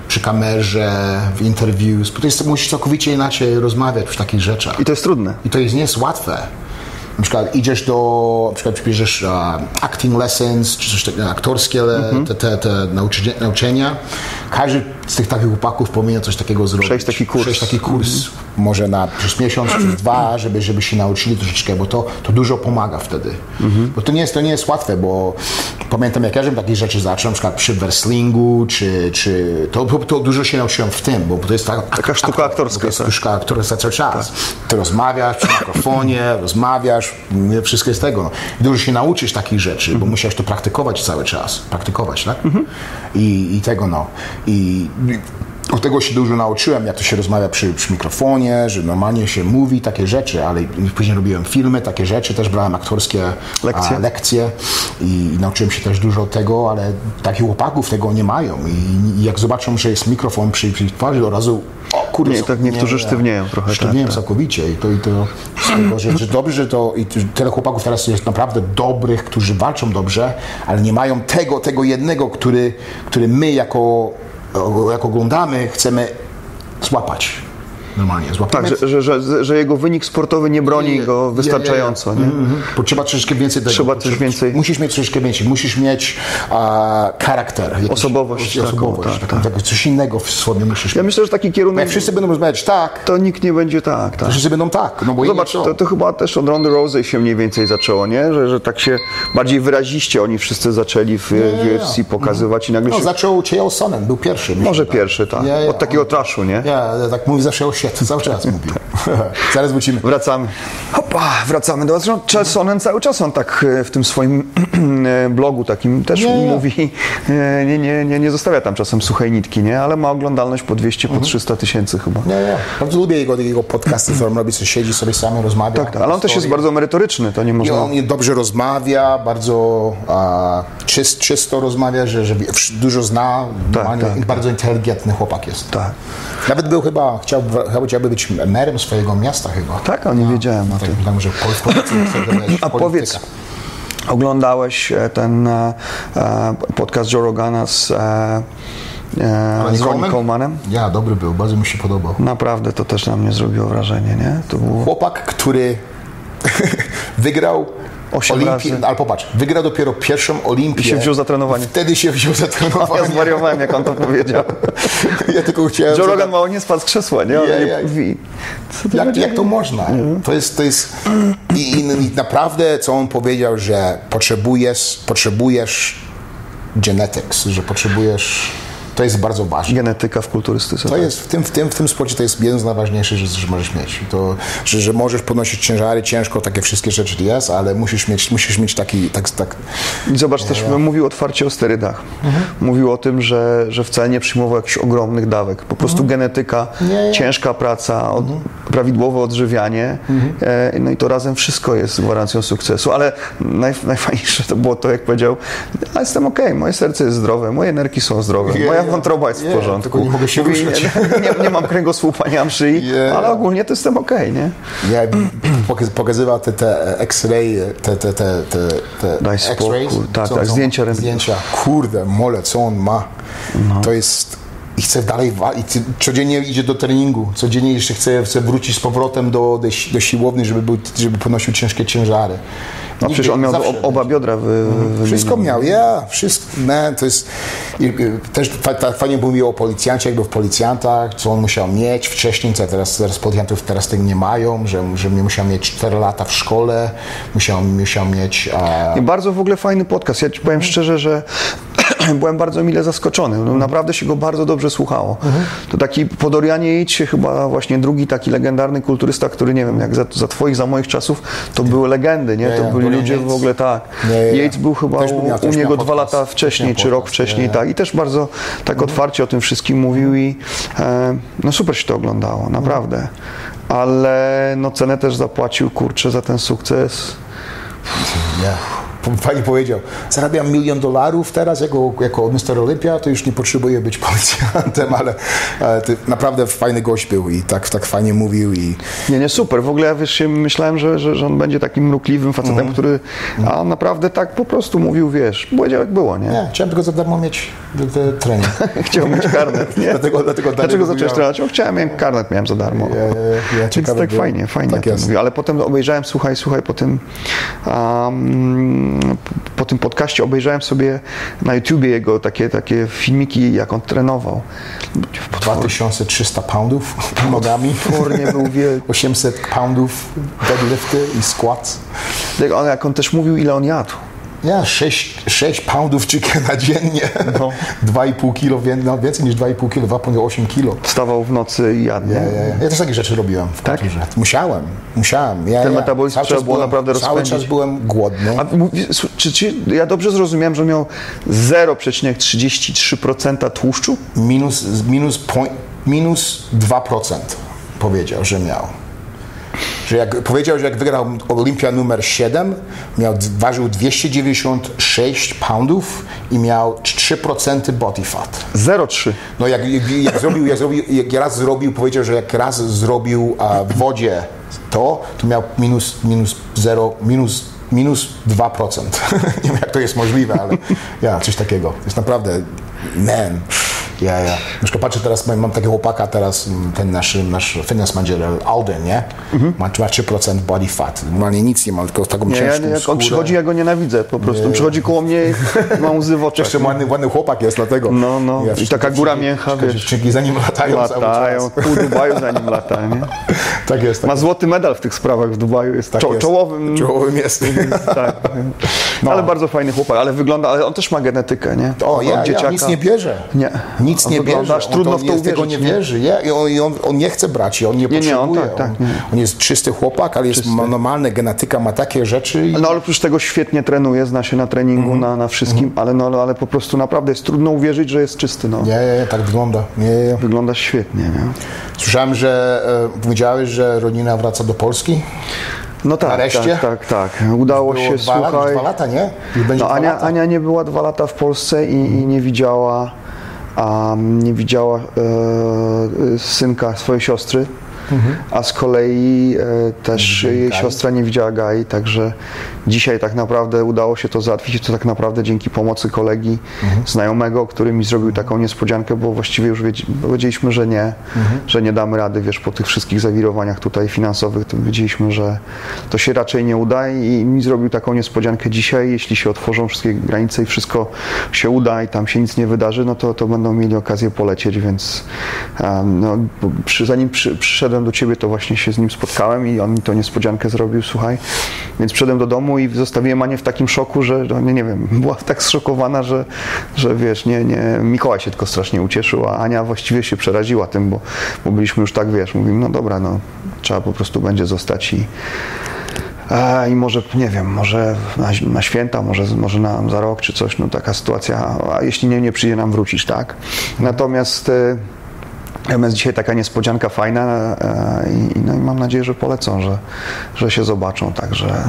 Przy kamerze, w interviews, bo to jest, musisz całkowicie inaczej rozmawiać przy takich rzeczach. I to jest trudne. I to jest, nie jest łatwe. Na przykład idziesz do, na przykład bierzesz uh, acting lessons, czy coś takiego, aktorskie Mhm. te, te, te nauczenia, nauczenia. Każdy z tych takich chłopaków powinien coś takiego zrobić. Przejść taki kurs. Przejść taki kurs, może na przez miesiąc, przez dwa, [CLEARS THROAT] żeby, żeby się nauczyli troszeczkę, bo to, to dużo pomaga wtedy. Mhm. Bo to nie, jest, to nie jest łatwe, bo pamiętam jak ja żebym takie rzeczy zaczął, na przykład przy wrestlingu, czy, czy to, to, dużo się nauczyłem w tym, bo to jest tak, Taka sztuka aktorska, To jest tak. sztuka aktorska cały czas. Ty rozmawiasz przy mikrofonie, [CLEARS THROAT] rozmawiasz, wszystko jest tego. I dużo się nauczysz takich rzeczy, bo musiałeś to praktykować cały czas. Praktykować, tak? I, I tego no. I od tego się dużo nauczyłem, jak to się rozmawia przy, przy mikrofonie, że normalnie się mówi takie rzeczy, ale później robiłem filmy, takie rzeczy, też brałem aktorskie Lekcje. A, lekcje i, i nauczyłem się też dużo tego, ale takich chłopaków tego nie mają i, i jak zobaczą, że jest mikrofon przy, przy twarzy, to od razu o kurde, Nie, tak niektórzy sztywnieją trochę, Sztywnieją tak, tak. całkowicie i to, i to tego, [CLEARS THROAT] że, że dobrze, że to i tyle chłopaków teraz jest naprawdę dobrych, którzy walczą dobrze, ale nie mają tego, tego jednego, który, który my jako, jak oglądamy, chcemy złapać. Normalnie, złapać. Tak, że, że, że, że jego wynik sportowy nie broni go wystarczająco, nie? Mhm. Bo trzeba troszeczkę więcej tego. Trzeba coś więcej. Musisz mieć troszeczkę więcej. Musisz mieć a, charakter. jakiś- Osobowość taką, osobowość tak, taką, tak, coś innego w sobie musisz Ja mieć. myślę, że taki kierunek, Jak wszyscy będą rozmawiać tak, to nikt nie będzie tak, tak. to wszyscy będą tak. No bo Zobacz, to, to chyba też od Rondy Rousey się mniej więcej zaczęło, nie? Że, że tak się bardziej wyraziście oni wszyscy zaczęli w. UFC pokazywać i nagle No, się... zaczął Chael Sonnen, był pierwszy. myślę, Może tak. pierwszy, tak. Ja, ja, Od takiego on- traszu, nie? Ja, ja tak mówi zawsze o świecie, cały czas mówi. [LAUGHS] Zaraz wrócimy. Wracamy. Hopa, wracamy do was. Charles Sonnen cały czas on tak e, w tym swoim [CLEARS THROAT] e, blogu takim też Nie, nie. mówi, e, nie, nie, nie, nie zostawia tam czasem suchej nitki, nie? Ale ma oglądalność po 200, Mhm. po 300 tysięcy chyba. Nie, nie. Bardzo lubię jego, jego podcasty, w którym robi, co siedzi sobie sam, rozmawia. Tak, tak. Ale on też jest bardzo merytoryczny, to nie I można... on dobrze rozmawia, bardzo a, czyst, czysto rozmawia, że, że dużo zna, normalnie, tak, bardzo inteligentny chłopak jest. Tak. Nawet był chyba, chciał chciałby, być merem swojego miasta chyba. Tak, a nie wiedziałem o Tak, tym. tam, że pol- w polityce chce wejść, A powiedz, oglądałeś e, ten e, e, podcast Joe Rogana z, z Ronnie Colemanem? Ja, dobry był, bardzo mi się podobał. Naprawdę to też na mnie zrobiło wrażenie, nie? To było... Chłopak, który [LAUGHS] wygrał Osiem Olimpię, razy. ale popatrz, wygrał dopiero pierwszą Olimpię. I się wziął za trenowanie. Wtedy się wziął za [LAUGHS] Ja trenowanie. zwariowałem, jak on to powiedział. [LAUGHS] Ja tylko chciałem... Joe Rogan mało nie spadł z krzesła, nie? On Ja, ja. mówi, Jak, jak to można? To jest, to jest i, i, i naprawdę, co on powiedział, że potrzebujesz, potrzebujesz genetics, że potrzebujesz, to jest bardzo ważne. Genetyka w kulturystyce. To jest w tym, w tym, w tym sporcie to jest jeden z najważniejszych rzeczy, że możesz mieć. To, że, że możesz podnosić ciężary ciężko, takie wszystkie rzeczy jest, ale musisz mieć, musisz mieć taki, tak, tak, I zobacz, też mówił otwarcie o sterydach. Mhm. Mówił o tym, że, że wcale nie przyjmował jakichś ogromnych dawek. Po prostu genetyka, Mhm. Nie, nie. ciężka praca, od, Mhm. prawidłowe odżywianie. E, no i to razem wszystko jest gwarancją sukcesu. Ale naj, najfajniejsze to było to, jak powiedział, a jestem okej, moje serce jest zdrowe, moje nerki są zdrowe, moja nie. wątroba jest w porządku. tylko nie mogę się ruszać. nie, nie, mam kręgosłupa, nie mam szyi, ale ogólnie to jestem okej, nie? Ja pokaz- pokazywał te, te X-ray, te, te, te, te, Daj spokój. X-rays. Tak, tak, zdjęcia Zdjęcia. Kurde, mole, co on ma. No. To jest... I chce dalej walczyć. Codziennie idzie do treningu. Codziennie jeszcze chce, chce wrócić z powrotem do, do, do siłowni, żeby, był, żeby ponosił ciężkie ciężary. No przecież on miał oba biodra wy, wymienione. wszystko miał, ja, wszystko, man, to jest, i, też fa, ta, fajnie mówił o policjancie, jakby w policjantach, co on musiał mieć wcześniej, co teraz, teraz policjantów teraz tego nie mają, że, że musiał mieć 4 lata w szkole, musiał, musiał mieć, a, I bardzo w ogóle fajny podcast. Ja ci powiem szczerze, że [CLEARS THROAT] byłem bardzo mile zaskoczony. No, naprawdę się go bardzo dobrze słuchało. To taki po Dorianie Yatesie chyba właśnie drugi taki legendarny kulturysta, który nie wiem, jak za, za twoich, za moich czasów, to były legendy, nie? Ja, To ja, byli Dorian ludzie w ogóle tak. Ja. Yates był chyba Też u, u niego dwa lata wcześniej, czy rok wcześniej, tak. I też bardzo tak otwarcie o tym wszystkim mówił i e, no super się to oglądało, naprawdę. Ale no cenę też zapłacił, kurczę, za ten sukces. nie. Pani powiedział, zarabiam milion dolarów teraz jako, jako Mr. Olympia, to już nie potrzebuję być policjantem, ale, naprawdę fajny gość był i tak, tak fajnie mówił i Nie, nie, super. W ogóle ja wiesz, myślałem, że, że, że on będzie takim mrukliwym facetem, Mhm. który a naprawdę tak po prostu mówił, wiesz, powiedział jak było, nie? nie, chciałem tylko za darmo mieć trening. [LAUGHS] Chciał mieć karnet, nie? Dlatego- dlatego Dlaczego zacząłeś trenować? Chciałem, miałem karnet miałem za darmo. Ja- ja- ja Więc tak fajnie, fajnie Tak. Ale potem obejrzałem, słuchaj, słuchaj, po tym, um, po tym podcaście obejrzałem sobie na YouTubie jego takie, takie filmiki, jak on trenował. 2300 poundów nogami. Potwornie był wielki. [LAUGHS] 800 poundów deadlifty i squats. Jak on, jak on też mówił, ile on jadł. Ja, 6, 6 poundów chickena dziennie. No. [LAUGHS] 2,5 kilo, no, więcej niż 2,5 kilo, 2,8 kilo. Wstawał w nocy i jadł. Ja, ja, ja. ja też takie rzeczy robiłem w Tak? kulturze. Musiałem, musiałem. Ja, Ten ja. metabolizm Cały trzeba było byłem- naprawdę Cały rozpędzić. czas byłem głodny. A czy, czy ja dobrze zrozumiałem, że miał 0,33% tłuszczu? Minus, minus, point, minus 2% powiedział, że miał. Że jak, powiedział, że jak wygrał Olimpia numer 7, miał, ważył 296 poundów i miał 3% body fat. 0,3. No jak, jak, zrobił, jak zrobił, jak raz zrobił, powiedział, że jak raz zrobił a, w wodzie to, to miał minus, minus 0, minus, minus 2%. [LAUGHS] Nie wiem jak to jest możliwe, ale ja, coś takiego. Jest naprawdę, man. Ja, ja. Na przykład patrzę teraz, mam, takiego chłopaka teraz, m, ten nasz, nasz fitness manager, Alden, nie? Ma, ma 3% body fat. Normalnie nic nie ma, tylko taką Nie, ja, ciężką jak on przychodzi, ja go nienawidzę po prostu. Przychodzi koło mnie i [LAUGHS] ma łzy w oczach. Jeszcze ładny, ładny chłopak jest, dlatego. No, no. I wszystkie taka góra mięcha, wiesz. Dziewczynki za nim latają, Latają, pół Dubaju za nim lata, nie? [LAUGHS] Tak jest. Tak Ma złoty medal w tych sprawach w Dubaju, jest, Tak czo- jest. czołowym. Czołowym jest. [LAUGHS] tak. No. Ale bardzo fajny chłopak, ale wygląda, ale on też ma genetykę, nie? O, ja, ja nic nie bierze. Nie. Nic nie bierze. aż On trudno w to jest, tego uwierzyć, nie nie? wierzy. Ja, i on, i on, on nie chce brać, i on nie, Nie, nie, on potrzebuje. tak, tak, nie. on jest czysty chłopak, ale jest ma normalny, genetyka ma takie rzeczy. I... No ale oprócz tego świetnie trenuje, zna się na treningu, Mhm. na, na wszystkim, ale, no, ale- po prostu naprawdę jest trudno uwierzyć, że jest czysty. No. Nie, nie, nie, tak wygląda. Nie, nie. Wygląda świetnie, nie? Słyszałem, że e, powiedziałeś, że rodzina wraca do Polski. No tak, Nareszcie? tak, tak, tak. Udało Było się, dwa, słuchaj. dwa lata, nie? No Ania, lata. Ania nie była dwa lata w Polsce i, i nie widziała, a, nie widziała e, synka swojej siostry. A z kolei e, też jej Gai. siostra nie widziała Gai, także dzisiaj tak naprawdę udało się to załatwić, to tak naprawdę dzięki pomocy kolegi znajomego, który mi zrobił taką niespodziankę, bo właściwie już wiedz- wiedzieliśmy, że nie, że nie damy rady, wiesz, po tych wszystkich zawirowaniach tutaj finansowych, to wiedzieliśmy, że to się raczej nie uda i mi zrobił taką niespodziankę dzisiaj, jeśli się otworzą wszystkie granice i wszystko się uda i tam się nic nie wydarzy, no to, to będą mieli okazję polecieć, więc um, no, przy, zanim przy, przyszedłem do ciebie, to właśnie się z nim spotkałem i on mi to niespodziankę zrobił, słuchaj, więc przyszedłem do domu i zostawiłem Anię w takim szoku, że nie, nie wiem, [LAUGHS] była tak zszokowana, że, że wiesz, nie, nie, Mikołaj się tylko strasznie ucieszył, a Ania właściwie się przeraziła tym, bo, bo byliśmy już tak, wiesz, mówimy, no dobra, no trzeba po prostu będzie zostać i I może, nie wiem, może na, na święta, może, może na, za rok czy coś, no taka sytuacja, a jeśli nie, nie przyjdzie nam wrócić, tak? Natomiast e, natomiast dzisiaj taka niespodzianka fajna e, i, no i mam nadzieję, że polecą, że, że się zobaczą, także...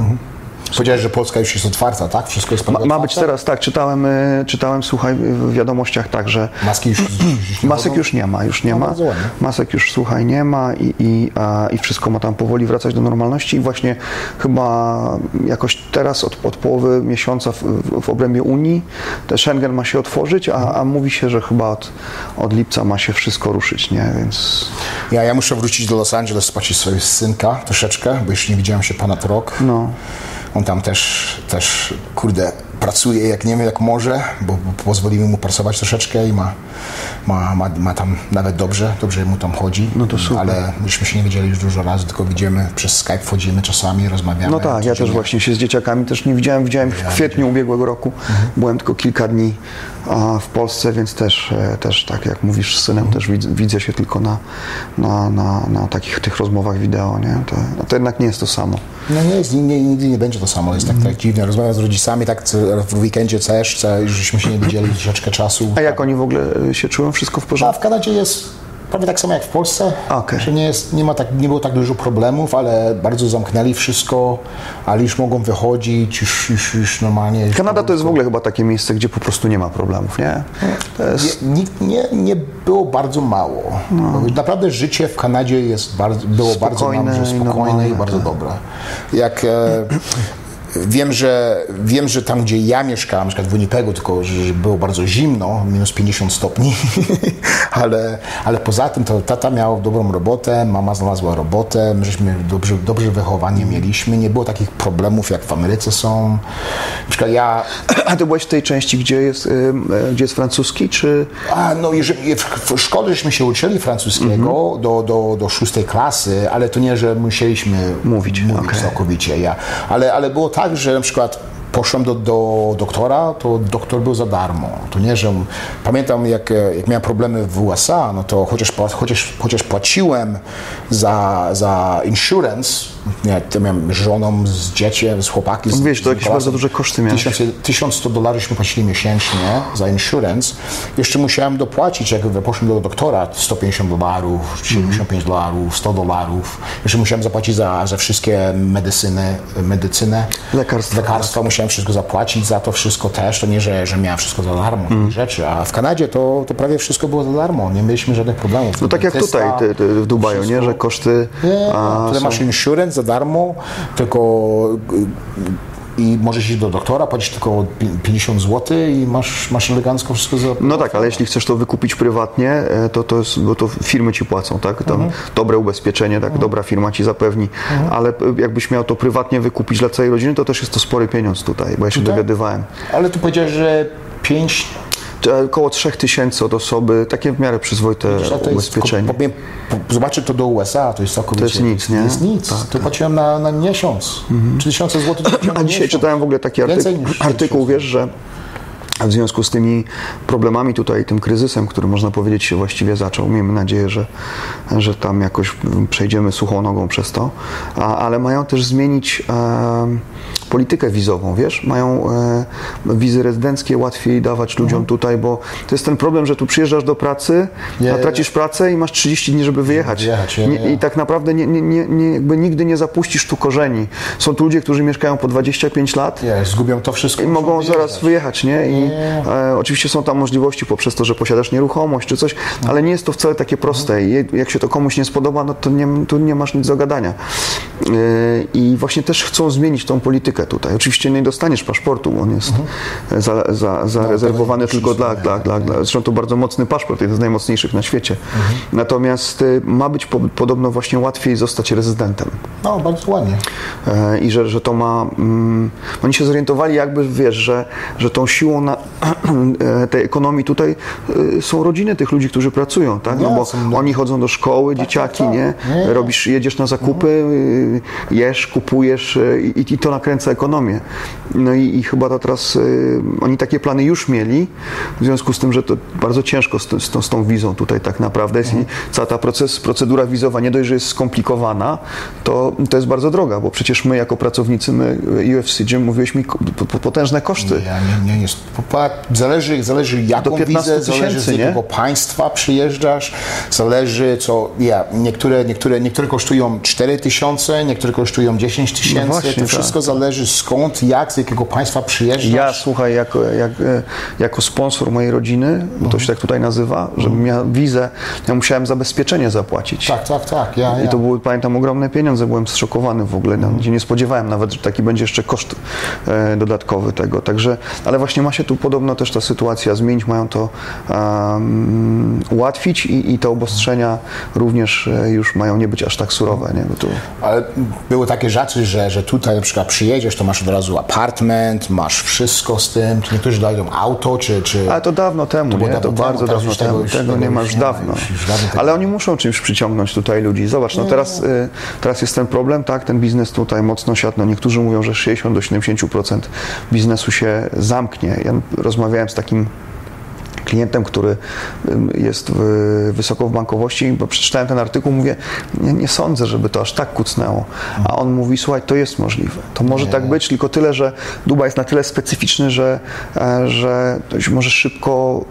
Powiedziałeś, że Polska już jest otwarta, tak? Wszystko jest Ma, ma być teraz, tak, czytałem, e, czytałem, słuchaj, w wiadomościach tak, że Maski już, [CLEARS THROAT] Masek już nie ma, już nie No, ma. Masek już, słuchaj, nie ma i, i, a, i wszystko ma tam powoli wracać do normalności i właśnie chyba jakoś teraz od, od połowy miesiąca w, w, obrębie Unii Schengen ma się otworzyć, a, a mówi się, że chyba od, od lipca ma się wszystko ruszyć, nie? Więc Ja, ja muszę wrócić do Los Angeles, zobaczyć swojego synka troszeczkę, bo już nie widziałem się ponad rok. no. On tam też, też kurde, pracuje jak nie wiem, jak może, bo, bo pozwolimy mu pracować troszeczkę i ma, ma, ma, ma tam nawet dobrze, dobrze mu tam chodzi. No to super. Ale myśmy się nie widzieli już dużo razy, tylko widzimy przez Skype, wchodzimy czasami, rozmawiamy. No tak, ja też właśnie się z dzieciakami też nie widziałem. Widziałem w kwietniu ubiegłego roku. Byłem tylko kilka dni a, w Polsce, więc też, e, też tak jak mówisz z synem, też widzę, widzę się tylko na, na, na, na takich tych rozmowach wideo, nie? To, no to jednak nie jest to samo. No nie jest, nie, nigdy nie będzie to samo, jest tak, tak dziwne. Rozmawiam z rodzicami, tak w weekendzie co, już żeśmy się nie widzieli troszeczkę czasu. A jak oni w ogóle e, się czują? Wszystko w A porządku? w Kanadzie jest prawie tak samo jak w Polsce. Okej. Że nie, jest, nie, ma tak, nie było tak dużo problemów, ale bardzo zamknęli wszystko, ale już mogą wychodzić, już, już, już normalnie. Już Kanada to jest w ogóle chyba takie miejsce, gdzie po prostu nie ma problemów, nie? Jest... Nie, nie, nie było bardzo mało. Naprawdę życie w Kanadzie jest bardzo, było bardzo No. Spokojne i spokojne normalne, i bardzo tak. dobre. Jak e, wiem, że wiem, że tam, gdzie ja mieszkałem, na przykład w Winnipegu, tylko że było bardzo zimno, minus 50 stopni, [LAUGHS] ale, ale poza tym to tata miał dobrą robotę, mama znalazła robotę, my żeśmy dobrze, dobrze wychowanie mieliśmy, nie było takich problemów, jak w Ameryce są. Na przykład ja A ty byłeś w tej części, gdzie jest, y, e, gdzie jest francuski, czy... A, no jeżeli, w, szkole żeśmy się uczyli francuskiego Mhm. do, do, do szóstej klasy, ale to nie, że musieliśmy Mówić, mówić okej. całkowicie. Ja. Ale, ale było tak, że na przykład poszłem do, do doktora, to doktor był za darmo. To nie, że pamiętam jak, e, jak miałem problemy w USA, no to chociaż, chociaż, chociaż płaciłem za, za insurance, nie, to miałem żoną, z dzieciem, z chłopaki. Z, Wiesz, to z jakieś bardzo duże koszty miałeś. 1000 1100 dolarów płacili miesięcznie za insurance. Jeszcze musiałem dopłacić, jak poszłem do doktora, 150 dolarów, 75 dolarów, 100 dolarów. Jeszcze musiałem zapłacić za, za wszystkie medycyny, medycynę. Lekarstwa. Lekarstwa musiałem wszystko zapłacić za to wszystko też. To nie, że, że miałem wszystko za darmo, Mm. rzeczy. A w Kanadzie to, to prawie wszystko było za darmo. Nie mieliśmy żadnych problemów. No tak jak tutaj ty, ty, w Dubaju, nie? wszystko. Że koszty... Nie, a, tutaj są- masz insurance za darmo, tylko y, i możesz iść do doktora, płacić tylko pi- 50 zł i masz, masz elegancko wszystko za... No tak, ale jeśli chcesz to wykupić prywatnie, e, to, to, jest, bo to firmy ci płacą, tak? Tam Mhm. dobre ubezpieczenie, tak? Dobra firma ci zapewni, ale p- jakbyś miał to prywatnie wykupić dla całej rodziny, to też jest to spory pieniądz tutaj, bo ja się Tutaj? dowiadywałem. Ale tu powiedziałeś, że 5... To Około 3000 od osoby, takie w miarę przyzwoite ubezpieczenie. Powiem, po- zobaczę to do USA, to jest całkowicie... To jest nic, nie? To jest nic. Tak, to płaciłem na, na miesiąc. 3000 zł A dzisiaj miesiąc. czytałem w ogóle taki artykuł, artykuł 3000. wiesz, że w związku z tymi problemami tutaj, tym kryzysem, który można powiedzieć się właściwie zaczął, miejmy nadzieję, że, że tam jakoś przejdziemy suchą nogą przez to, a, ale mają też zmienić em, politykę wizową, wiesz? Mają e, wizy rezydenckie łatwiej dawać ludziom tutaj, bo to jest ten problem, że tu przyjeżdżasz do pracy, Nie, a tracisz pracę i masz 30 dni, żeby wyjechać. wyjechać, nie, Nie- nie. I tak naprawdę nie, nie, nie, nie, jakby nigdy nie zapuścisz tu korzeni. Są tu ludzie, którzy mieszkają po 25 lat, Nie, zgubią to wszystko. i mogą zaraz wyjechać, nie? I e, oczywiście są tam możliwości poprzez to, że posiadasz nieruchomość czy coś, ale nie jest to wcale takie proste. I jak się to komuś nie spodoba, no to nie, tu nie masz nic do gadania. E, I właśnie też chcą zmienić tą politykę tutaj. Oczywiście nie dostaniesz paszportu, on jest za, za, zarezerwowany to tylko dla, dla, dla, dla... Zresztą to bardzo mocny paszport, jeden z najmocniejszych na świecie. Natomiast e, ma być po, podobno właśnie łatwiej zostać rezydentem. No, bardzo ładnie. E, i że, że to ma. Mm, oni się zorientowali, jakby wiesz, że, że tą siłą na, [CLEARS THROAT] e, tej ekonomii tutaj e, są rodziny tych ludzi, którzy pracują, tak? No bo oni chodzą do szkoły, dzieciaki, tak. nie? Nie. Robisz, jedziesz na zakupy, y, jesz, kupujesz y, i, i to nakręca ekonomię. No i, i chyba to teraz y, oni takie plany już mieli, w związku z tym, że to bardzo ciężko z, z, tą, z tą wizą tutaj tak naprawdę jest i cała ta proces, procedura wizowa nie dość, że jest skomplikowana, to, to jest bardzo droga, bo przecież my jako pracownicy, my UFC Gym po- potężne koszty. Nie, nie jest. popa- Zależy, zależy jaką 15 wizę, zależy z nie? jakiego państwa przyjeżdżasz, zależy co. Ja, niektóre, niektóre, niektóre kosztują 4 tysiące, niektóre kosztują 10 tysięcy. No to tak. wszystko zależy skąd, jak, z jakiego państwa przyjeżdżasz. Ja, słuchaj, jako, jak, jako sponsor mojej rodziny, bo to się tak tutaj nazywa, żebym miał wizę, ja musiałem zabezpieczenie zapłacić. Tak, tak, tak. Ja, ja. I to były, pamiętam, ogromne pieniądze. Byłem zszokowany w ogóle. No, gdzie nie spodziewałem nawet, że taki będzie jeszcze koszt e, dodatkowy tego. Także, ale właśnie ma się tu podobno też ta sytuacja zmienić. Mają to um, ułatwić i, i te obostrzenia również e, już mają nie być aż tak surowe. Nie? Bo tu, Ale były takie rzeczy, że, że tutaj na przykład przyjedziesz, to masz od razu apartment, masz wszystko z tym. Niektórzy dają auto, czy. czy... ale to dawno temu, było nie? dawno To temu, bardzo teraz dawno tego temu. już- Tego, tego nie ma już już nie ma, dawno. już- już dawno tego Ale oni muszą czymś przyciągnąć tutaj ludzi. Zobacz, no teraz, y, teraz jest ten problem, tak? Ten biznes tutaj mocno siadł. No niektórzy mówią, że 60 do 70% biznesu się zamknie. Ja rozmawiałem z takim klientem, który jest w, wysoko w bankowości, bo przeczytałem ten artykuł, mówię, nie, nie sądzę, żeby to aż tak kucnęło. A on mówi, słuchaj, to jest możliwe. To może tak być, tylko tyle, że Dubaj jest na tyle specyficzny, że, e, że to się może szybko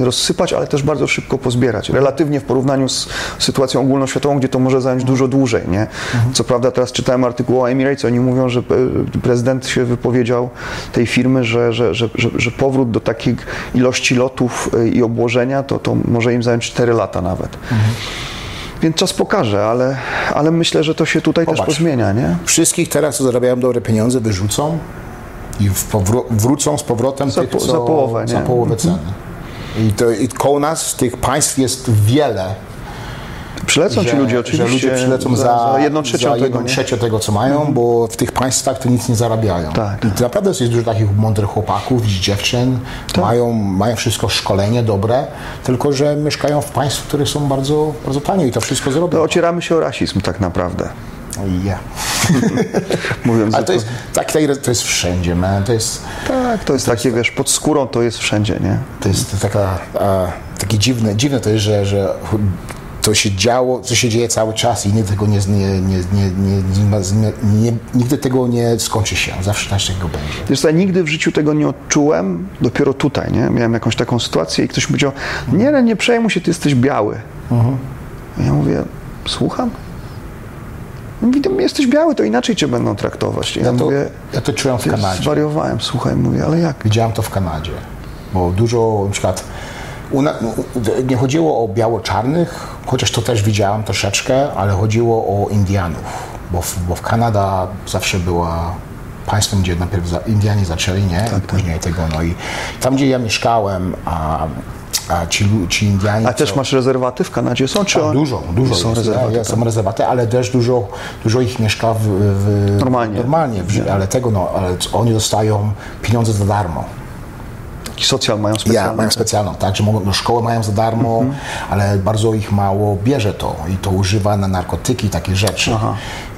e, rozsypać, ale też bardzo szybko pozbierać. Relatywnie w porównaniu z sytuacją ogólnoświatową, gdzie to może zająć dużo dłużej. Nie? Co prawda teraz czytałem artykuł o Emirates, oni mówią, że e, prezydent się wypowiedział tej firmy, że, że, że, że, powrót do takiej ilości lotów e, i obłożenia to, to może im zająć 4 lata nawet. Więc czas pokaże, ale, ale myślę, że to się tutaj też Popatrz. pozmienia, nie? Wszystkich teraz, co zarabiają dobre pieniądze, wyrzucą i wrócą z powrotem Za tych, po- co, za połowę, za nie? Mhm. połowę ceny. I, to, I koło nas tych państw jest wiele. Przylecą ci ludzie oczywiście. Że ludzie przylecą za, za jedną trzecią za tego, jedną trzecią tego, co mają, bo w tych państwach to nic nie zarabiają. Tak, I to naprawdę jest dużo takich mądrych chłopaków, dziewczyn, Tak. mają, mają wszystko szkolenie dobre, tylko że mieszkają w państwach, które są bardzo, bardzo tanie i to wszystko zrobią. To ocieramy się o rasizm tak naprawdę. Yeah. [LAUGHS] Mówiąc Ale to jest, tak, to jest wszędzie, man. To jest, Tak, to jest takie, wiesz, pod skórą to jest wszędzie, nie? To jest taka, e, takie dziwne, dziwne to jest, że, że to się działo, co się dzieje cały czas i nigdy tego nie, nie, nie, nie, nigdy tego nie skończy się. Zawsze coś takiego będzie. Wiesz co, ja nigdy w życiu tego nie odczułem, dopiero tutaj, nie? Miałem jakąś taką sytuację i ktoś mi powiedział, nie, nie, nie przejmuj się, ty jesteś biały. A ja mówię, słucham? "No, jesteś biały, to inaczej cię będą traktować. Ja, Ja to, mówię, ja to czułem w "Ja Kanadzie. zwariowałem, słuchaj, mówię, ale jak? Widziałem to w Kanadzie, bo dużo na przykład na, u- nie chodziło o biało-czarnych, chociaż to też widziałem troszeczkę, ale chodziło o Indianów, bo w, bo w Kanada zawsze była państwem, gdzie najpierw za, Indianie zaczęli, nie? Tak, I później tego, no i tam, gdzie ja mieszkałem, a, a ci, ci Indianie... A też masz rezerwaty w Kanadzie? Są czy tak, on- dużo, dużo są jest, rezerwaty? ja, są rezerwaty, ale też dużo, dużo ich mieszka w, w Normalnie. normalnie w, ale tego, no, ale oni dostają pieniądze za darmo. Taki socjal mają specjalny. Ja, mają specjalną, tak, że mogą, no, szkołę mają za darmo, Mhm. ale bardzo ich mało bierze to i to używa na narkotyki, takie rzeczy.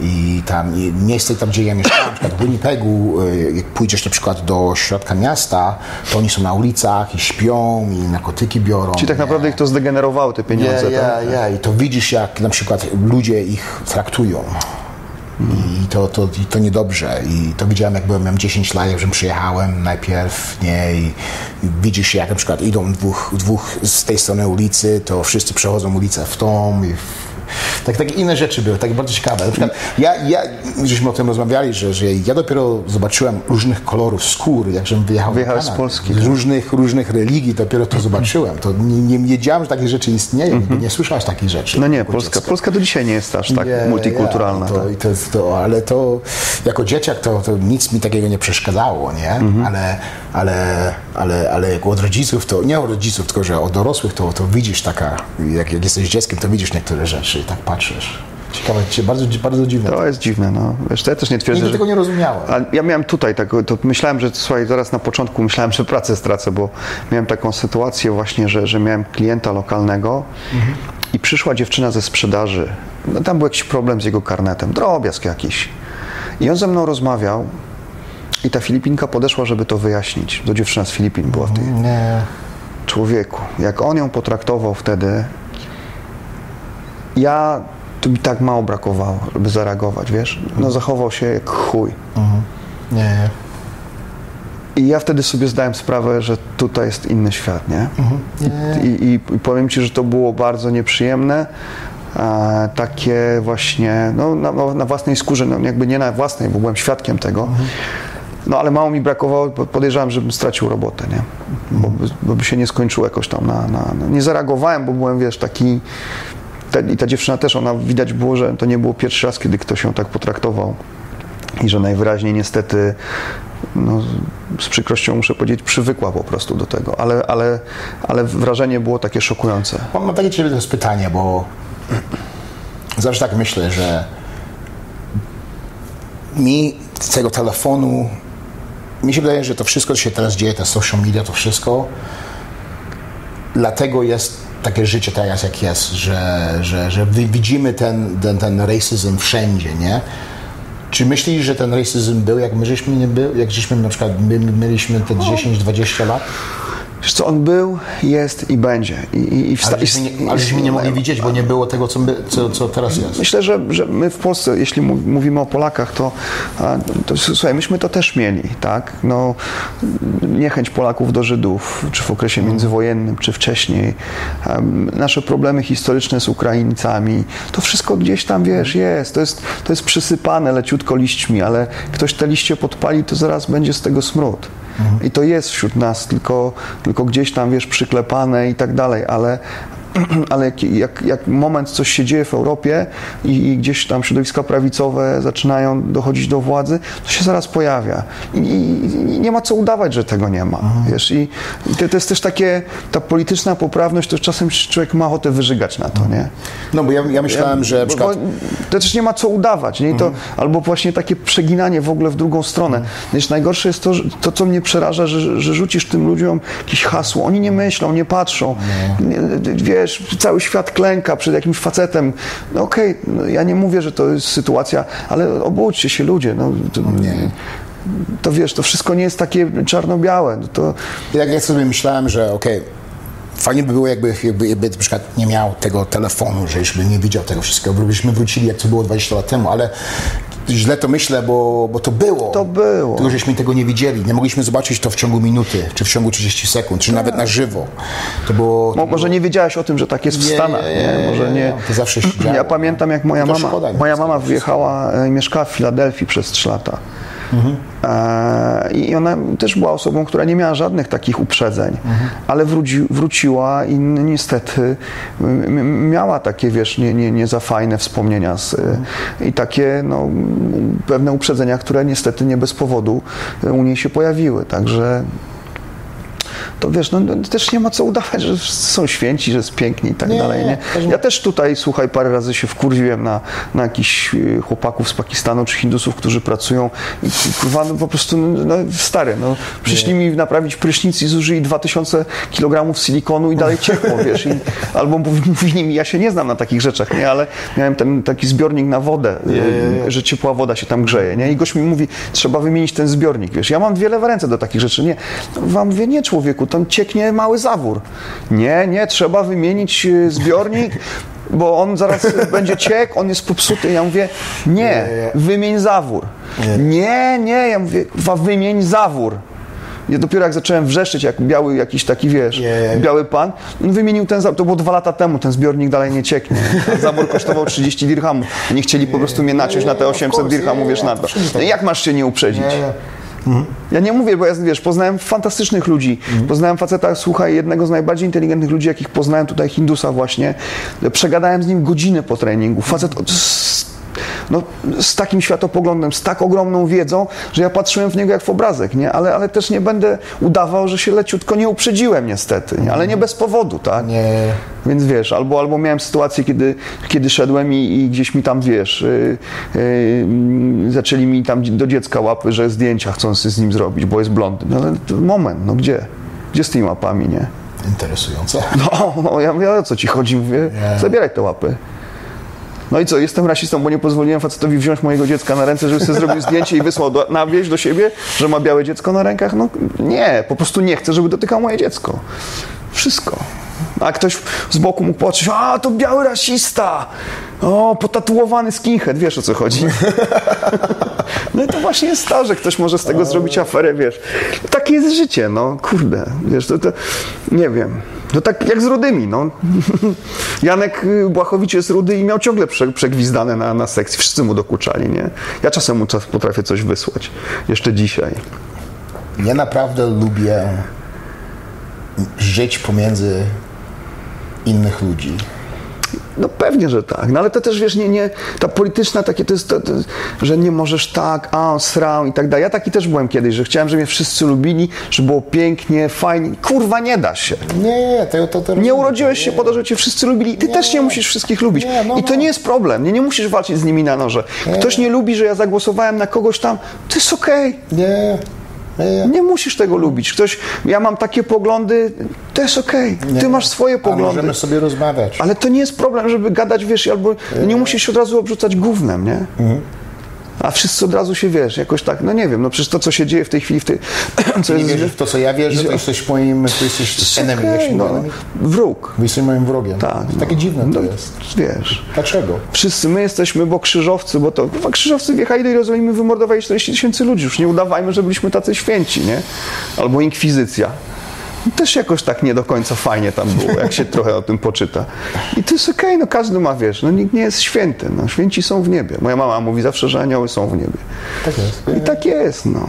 I tam i miejsce tam, gdzie ja mieszkałem, na przykład w Winnipegu, y, jak pójdziesz na przykład do środka miasta, to oni są na ulicach i śpią i narkotyki biorą. Czyli tak naprawdę ich to zdegenerowało te pieniądze, Ja, ja, tak? ja. I to widzisz, jak na przykład ludzie ich traktują. I to, to, I to niedobrze. I to widziałem, jak byłem, miałem 10 lat, jak przyjechałem najpierw, nie, i widzisz, jak na przykład idą dwóch, dwóch z tej strony ulicy, to wszyscy przechodzą ulicę w tą i w, tak, takie inne rzeczy były, takie bardzo ciekawe. Na przykład ja, ja, żeśmy o tym rozmawiali, że, że ja dopiero zobaczyłem różnych kolorów skór, jak wyjechał Wyjechałeś z. Polski, Z różnych, różnych religii dopiero to zobaczyłem. To nie, nie wiedziałem, że takie rzeczy istnieją, nie słyszałeś takich rzeczy. No nie, Polska. Polska do dzisiaj nie jest aż tak Nie, multikulturalna. Ja, to, tak. to, to, ale to jako dzieciak to, to nic mi takiego nie przeszkadzało, nie? Mhm. Ale, ale, ale, ale jak od rodziców, to nie od rodziców, tylko że od dorosłych to, to widzisz taka, jak, jak jesteś dzieckiem, to widzisz niektóre rzeczy tak patrzysz. Ciekawe, cie- bardzo, bardzo dziwne. To jest dziwne, no. Wiesz, to ja też nie twierdzę, Nigdy że... tego nie rozumiałem. A ja miałem tutaj, tak, to myślałem, że słuchaj, zaraz na początku myślałem, że pracę stracę, bo miałem taką sytuację właśnie, że, że miałem klienta lokalnego i przyszła dziewczyna ze sprzedaży. No, tam był jakiś problem z jego karnetem, drobiazg jakiś. I on ze mną rozmawiał i ta Filipinka podeszła, żeby to wyjaśnić. To dziewczyna z Filipin była w tej Nie. człowieku. Jak on ją potraktował wtedy, ja, to mi tak mało brakowało, żeby zareagować, wiesz? No zachował się jak chuj. Nie. I ja wtedy sobie zdałem sprawę, że tutaj jest inny świat, nie? Nie. I, i, I powiem Ci, że to było bardzo nieprzyjemne. E, takie właśnie, no na, na własnej skórze, no jakby nie na własnej, bo byłem świadkiem tego. No ale mało mi brakowało, bo podejrzewam, żebym stracił robotę, nie? Bo, by- bo by się nie skończyło jakoś tam na, na, na... Nie zareagowałem, bo byłem, wiesz, taki... Te, I ta dziewczyna też, ona widać było, że to nie było pierwszy raz, kiedy ktoś ją tak potraktował. I że najwyraźniej niestety, no, z przykrością muszę powiedzieć, przywykła po prostu do tego. Ale, ale, ale wrażenie było takie szokujące. Mam, mam takie ciebie teraz pytanie, bo zawsze tak myślę, że mi z tego telefonu, mi się wydaje, że to wszystko, co się teraz dzieje, te social media, to wszystko, dlatego jest takie życie teraz, jak jest, że, że, że wi- widzimy ten, ten, ten racism wszędzie, nie? Czy myślisz, że ten racism był, jak my żeśmy nie był, jak żeśmy na przykład my, mieliśmy te 10-20 lat? Wiesz co, on był, jest i będzie. I, i, i wsta- Ale żeśmy nie, ale żeśmy nie mogli widzieć, bo nie było tego, co, my, co, co teraz jest. Myślę, że, że my w Polsce, jeśli mów- mówimy o Polakach, to, to słuchaj, myśmy to też mieli, tak? No, niechęć Polaków do Żydów, czy w okresie międzywojennym, czy wcześniej. Nasze problemy historyczne z Ukraińcami, to wszystko gdzieś tam, wiesz, jest. To jest, to jest przysypane leciutko liśćmi, ale ktoś te liście podpali, to zaraz będzie z tego smród. I to jest wśród nas, tylko, tylko gdzieś tam, wiesz, przyklepane i tak dalej, ale, [CLEARS THROAT] ale jak, jak, jak moment coś się dzieje w Europie i, i gdzieś tam środowiska prawicowe zaczynają dochodzić do władzy, to się zaraz pojawia. I, i, nie ma co udawać, że tego nie ma. Wiesz? I, i to, to jest też takie, ta polityczna poprawność, to czasem człowiek ma ochotę wyżygać na to, nie? No bo ja, ja myślałem, że na Bo, przykład... to też nie ma co udawać, nie? I To, Albo właśnie takie przeginanie w ogóle w drugą stronę. Wiesz, najgorsze jest to, że, to, co mnie przeraża, że, że rzucisz tym ludziom jakieś hasło. Oni nie myślą, nie patrzą. Nie, wiesz, cały świat klęka przed jakimś facetem. No okej, no, ja nie mówię, że to jest sytuacja, ale obudźcie się ludzie. No, to, to wiesz, to wszystko nie jest takie czarno-białe. No, to, Jak ja sobie myślałem, że okej, fajnie by było, jakby, jakby, jakby na przykład nie miał tego telefonu, że już by nie widział tego wszystkiego, byśmy wrócili, jak to było 20 lat temu, ale źle to myślę, bo, bo to było. To było. Tylko żeśmy tego nie widzieli. Nie mogliśmy zobaczyć to w ciągu minuty, czy w ciągu 30 sekund, czy nawet na żywo. To było... Mo- może nie wiedziałeś o tym, że tak jest w Nie, Stanach. nie, Nie, Może nie, to zawsze się [CLEARS THROAT] działo. Ja pamiętam, jak moja To mama, szkoda moja mama tego wyjechała, e, mieszkała w Filadelfii przez 3 lata. Mhm. I ona też była osobą, która nie miała żadnych takich uprzedzeń, Mhm. ale wróci, wróciła i niestety miała takie, wiesz, nie, nie, nie za fajne wspomnienia z, Mhm. i takie no, pewne uprzedzenia, które niestety nie bez powodu u niej się pojawiły. Także to wiesz, no, no, też nie ma co udawać, że są święci, że jest piękni i tak Nie, dalej. Nie? nie. Ja też tutaj, słuchaj, parę razy się wkurwiłem na, na jakichś y, chłopaków z Pakistanu czy Hindusów, którzy pracują i kurwa, no, po prostu no, stary, no, przyszli mi naprawić prysznic i zużyli 2000 kg silikonu i dalej ciepło, wiesz, i, [LAUGHS] albo mówi- mówili mi, ja się nie znam na takich rzeczach, nie, ale miałem ten taki zbiornik na wodę, y, że ciepła woda się tam grzeje, nie, i gość mi mówi, trzeba wymienić ten zbiornik, wiesz, ja mam dwie lewe ręce do takich rzeczy, nie, no, wam mówię, nie człowieku, tam cieknie mały zawór, nie, nie, trzeba wymienić y, zbiornik, bo on zaraz będzie ciekł, on jest popsuty. Ja mówię, nie, wymień zawór. Nie, nie, ja mówię, "Wa- wymień zawór. Ja dopiero jak zacząłem wrzeszczeć, jak biały jakiś taki, wiesz, biały pan, on wymienił ten zawór. To było dwa lata temu, ten zbiornik dalej nie cieknie. A Zawór kosztował 30 dirhamów. Nie chcieli po prostu mnie naciąć na te 800 dirhamów, wiesz, na to. Jak masz się nie uprzedzić? Ja nie mówię, bo ja wiesz, poznałem fantastycznych ludzi. Poznałem faceta, słuchaj, jednego z najbardziej inteligentnych ludzi, jakich poznałem tutaj, Hindusa właśnie. Przegadałem z nim godzinę po treningu. Facet no, z takim światopoglądem, z tak ogromną wiedzą, że ja patrzyłem w niego jak w obrazek, nie? Ale, ale też nie będę udawał, że się leciutko nie uprzedziłem niestety, nie? ale nie bez powodu, tak? Nie. Więc wiesz, albo, albo miałem sytuację, kiedy, kiedy szedłem i, i gdzieś mi tam, wiesz, yy, yy, zaczęli mi tam do dziecka łapy, że zdjęcia chcą z nim zrobić, bo jest blondyn. No ale moment, no gdzie? Gdzie z tymi łapami, nie? Interesujące. No, no ja mówię, o co ci chodzi? Mówię, Nie. zabieraj te łapy. No i co, jestem rasistą, bo nie pozwoliłem facetowi wziąć mojego dziecka na ręce, żeby sobie zrobił zdjęcie i wysłał do, na wieś do siebie, że ma białe dziecko na rękach? No nie, po prostu nie chcę, żeby dotykał moje dziecko. Wszystko. A ktoś z boku mógł patrzeć, a to biały rasista, o, potatuowany skinhead, wiesz o co chodzi. No i to właśnie jest to, że ktoś może z tego zrobić aferę, wiesz. Takie jest życie, no, kurde, wiesz, to, to nie wiem. No tak jak z rudymi, no. [LAUGHS] Janek y, Błachowicz jest rudy i miał ciągle prze, przegwizdane na, na sekcji. Wszyscy mu dokuczali, nie? Ja czasem mu potrafię coś wysłać. Jeszcze dzisiaj. Ja naprawdę lubię żyć pomiędzy innych ludzi. No pewnie, że tak. No ale to też, wiesz, nie, nie, ta polityczna takie to jest, to, to, że nie możesz tak, a, srał i tak dalej. Ja taki też byłem kiedyś, że chciałem, żeby mnie wszyscy lubili, żeby było pięknie, fajnie. Kurwa, nie da się. Nie, to, to, to Nie urodziłeś się po to, że cię wszyscy lubili. Ty też nie musisz wszystkich lubić. Nie, no, I to no. nie jest problem. Nie, nie musisz walczyć z nimi na noże. Ktoś nie lubi, że ja zagłosowałem na kogoś tam. To jest okej. Nie, nie, Nie musisz tego lubić. Ktoś, ja mam takie poglądy, to jest okej. Ty masz swoje poglądy. możemy sobie rozmawiać. Ale to nie jest problem, żeby gadać, wiesz, albo nie musisz się od razu obrzucać gównem, nie? A wszyscy od razu się, wiesz, jakoś tak, no nie wiem, no przecież to, co się dzieje w tej chwili, w tej, [CLEARS THROAT] co Nie jest... wierzysz w to, co ja wierzę, to jesteś moim, to jesteś enemy, Okej, jeśli no, enemy. wróg. Jesteś moim wrogiem. Tak. Takie no. dziwne to No, jest. Wiesz. Dlaczego? Wszyscy my jesteśmy, bo krzyżowcy, bo to kurwa, krzyżowcy wjechali do Jerozolimy, wymordowali 40 tysięcy ludzi. Już nie udawajmy, że byliśmy tacy święci, nie? Albo inkwizycja. Też jakoś tak nie do końca fajnie tam było, jak się trochę o tym poczyta. I to jest okej, no każdy ma, wiesz, no nikt nie jest święty, no święci są w niebie. Moja mama mówi zawsze, że anioły są w niebie. Tak jest. I tak jest, no.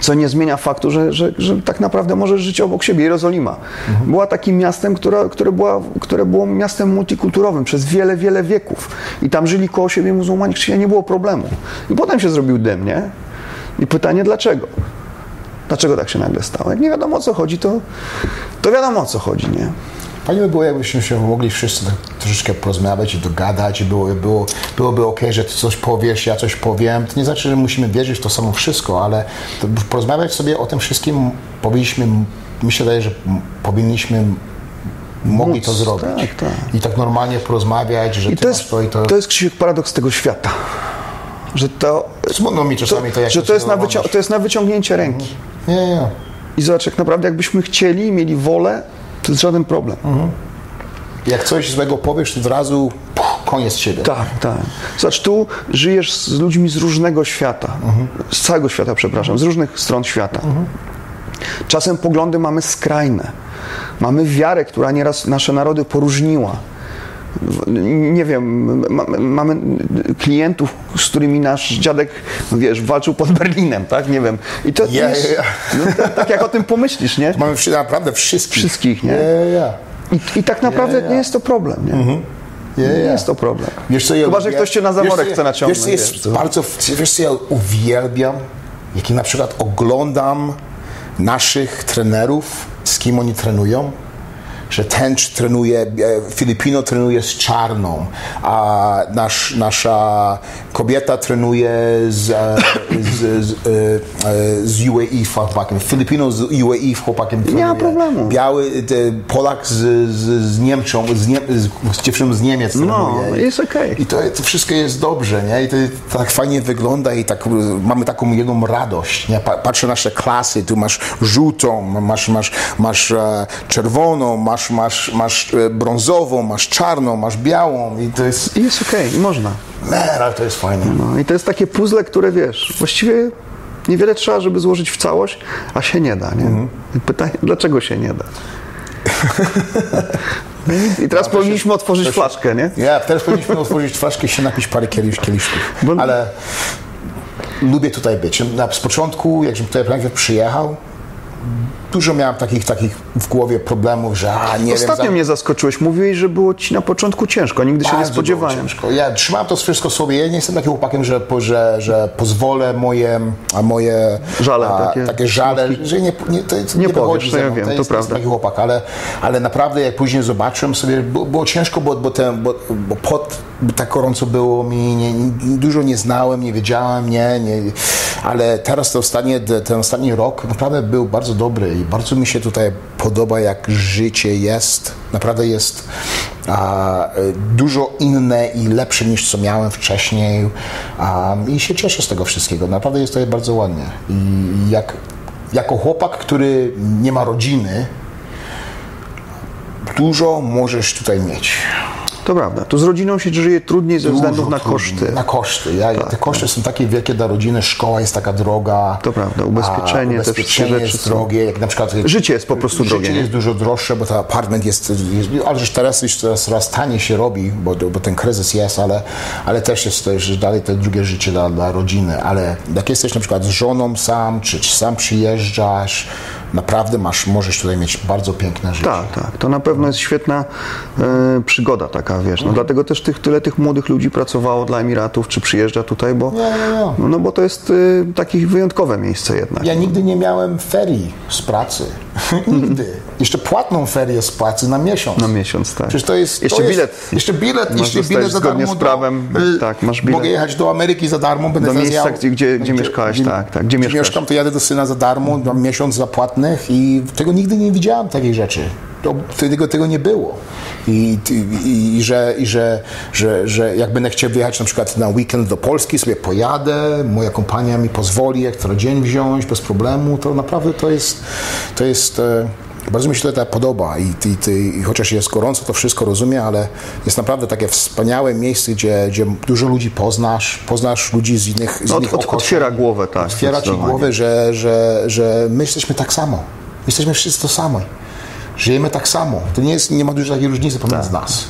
Co nie zmienia faktu, że, że, że tak naprawdę możesz żyć obok siebie. Jerozolima była takim miastem, które, które, była, które było miastem multikulturowym przez wiele, wiele wieków. I tam żyli koło siebie muzułmanie, chrześcijanie, nie było problemu. I potem się zrobił dym, nie? I pytanie dlaczego? Dlaczego tak się nagle stało? Jak nie wiadomo o co chodzi, to, to wiadomo o co chodzi, nie? Fajnie by było, jakbyśmy się mogli wszyscy tak troszeczkę porozmawiać i dogadać i było, było, byłoby ok, że ty coś powiesz, ja coś powiem. To nie znaczy, że musimy wierzyć w to samo wszystko, ale porozmawiać sobie o tym wszystkim powinniśmy, mi się wydaje, że powinniśmy mogli Móc, to zrobić. tak, tak. I tak normalnie porozmawiać, że I to jest, to i to. to jest Krzysiek paradoks tego świata. Że to, Smutno mi czasami to, jak że to jest, na to jest na wyciągnięcie ręki. Nie, nie. I zobacz, jak naprawdę jakbyśmy chcieli, mieli wolę, to jest żaden problem. Jak coś złego powiesz, to od razu puh, koniec siebie. Tak, tak. Zobacz, tu żyjesz z ludźmi z różnego świata. Z całego świata, przepraszam, z różnych stron świata. Czasem poglądy mamy skrajne. Mamy wiarę, która nieraz nasze narody poróżniła. Nie wiem, ma, mamy klientów, z którymi nasz dziadek, wiesz, walczył pod Berlinem, tak? Nie wiem. I to, Ja, jest, ja. No, tak, tak jak o tym pomyślisz, nie? Mamy naprawdę wszystkich. Wszystkich, nie? Ja. I, i tak naprawdę nie jest to problem, nie? Ja, Nie ja. jest to problem. Wiesz, co ja Chyba, że ktoś cię na Wiesz, zaworek ja- chce naciągnąć. Wiesz, co jest wiesz, bardzo, wiesz, co ja uwielbiam? Jak na przykład oglądam naszych trenerów, z kim oni trenują, że ten czy trenuje, e, Filipino trenuje z czarną, a nasz, nasza kobieta trenuje z, e, z, z, e, z UAE chłopakiem, Filipino z UAE chłopakiem trenuje. ma problemu. Biały Polak z, z, z Niemczą, z, Nie, z, dziewczyną z Niemiec No, trenuje. jest okej. I to, to wszystko jest dobrze, nie? I to tak fajnie wygląda i tak, mamy taką jedną radość, nie? Pa- Patrzę na nasze klasy, tu masz żółtą, masz, masz, masz czerwoną, masz masz, masz, masz e, brązową, masz czarną, masz białą i to jest... I jest okej, można. Man, ale to jest fajne. No i to jest takie puzzle, które wiesz, właściwie niewiele trzeba, żeby złożyć w całość, a się nie da, nie? Mhm. Pytanie, dlaczego się nie da? [LAUGHS] No i- teraz powinniśmy otworzyć flaszkę, nie? Ja, teraz powinniśmy otworzyć flaszkę i się napić parę kielisz, kieliszków. Bo- Ale lubię tutaj być. Na, z początku, jak tutaj najpierw przyjechał, dużo miałem takich, takich w głowie problemów, że a, nie Ostatnio wiem... za- mnie zaskoczyłeś, mówiłeś, że było ci na początku ciężko, nigdy się nie spodziewałem. ciężko. Ja trzymam to wszystko sobie. Ja nie jestem takim chłopakiem, że, że, że pozwolę moje, a moje Żale a, takie. takie żale, że nie, nie, to, to Nie nie, powiesz, wychodzi to ja wiem, to jest, prawda. taki chłopak, ale, ale naprawdę jak później zobaczyłem sobie, było, było ciężko, bo, bo, ten, bo, bo tak gorąco było mi, nie, dużo nie znałem, nie wiedziałem, nie, nie, ale teraz to ostatnie, ten ostatni rok naprawdę był bardzo dobry i bardzo mi się tutaj podoba, jak życie jest. Naprawdę jest a, dużo inne i lepsze niż co miałem wcześniej a, i się cieszę z tego wszystkiego. Naprawdę jest to bardzo ładnie. I jak, jako chłopak, który nie ma rodziny, dużo możesz tutaj mieć. To prawda. Tu z rodziną się żyje trudniej ze względu na trudniej. koszty. Na koszty. Ja, te koszty są takie wielkie dla rodziny, szkoła jest taka droga. To prawda, ubezpieczenie, a, te ubezpieczenie rzeczy jest drogie, jak na przykład... Życie jest po prostu drogie, Życie jest dużo droższe, bo ten apartment jest, jest ale już teraz już teraz coraz taniej się robi, bo, bo ten kryzys jest, ale, ale też jest to już dalej to drugie życie dla, dla rodziny, ale jak jesteś na przykład z żoną sam, czy, czy sam przyjeżdżasz, naprawdę masz, możesz tutaj mieć bardzo piękne życie. Tak, tak. To na pewno jest świetna e, przygoda taka, wiesz. No, dlatego też tych, tyle tych młodych ludzi pracowało dla Emiratów, czy przyjeżdża tutaj, bo, Nie, nie, nie. no, bo to jest y, takie wyjątkowe miejsce jednak. Ja nigdy nie miałem ferii z pracy. [LAUGHS] nigdy. Jeszcze płatną ferię z pracy na miesiąc. Na miesiąc, tak. Przecież to jest. Jeszcze to jest, bilet. Jeszcze bilet, Masz jeszcze bilet za darmo. z prawem, do, y, tak, masz bilet. Mogę jechać do Ameryki za darmo, będę Do miejsca, jał- gdzie- gdzie- gdzie mieszkałeś, tak, tak, gdzie mieszkasz. mieszkam, to jadę do syna za darmo, mam miesiąc za płatnych i tego nigdy nie widziałem takiej rzeczy. To, tego, tego nie było. I, i, i, że, i że, że, że jak będę chciał wyjechać na przykład na weekend do Polski, sobie pojadę, moja kompania mi pozwoli jak co dzień wziąć bez problemu, to naprawdę to jest, to jest e, bardzo mi się to tak podoba I, i, i, chociaż jest gorąco, to wszystko rozumiem, ale jest naprawdę takie wspaniałe miejsce, gdzie, gdzie dużo ludzi poznasz, poznasz ludzi z innych, z No, innych od- otwiera głowę, tak, Otwiera ci głowę, że, że, że my jesteśmy tak samo. Jesteśmy wszyscy to samo. Żyjemy tak samo. To nie, jest, nie ma dużej takiej różnicy pomiędzy nas.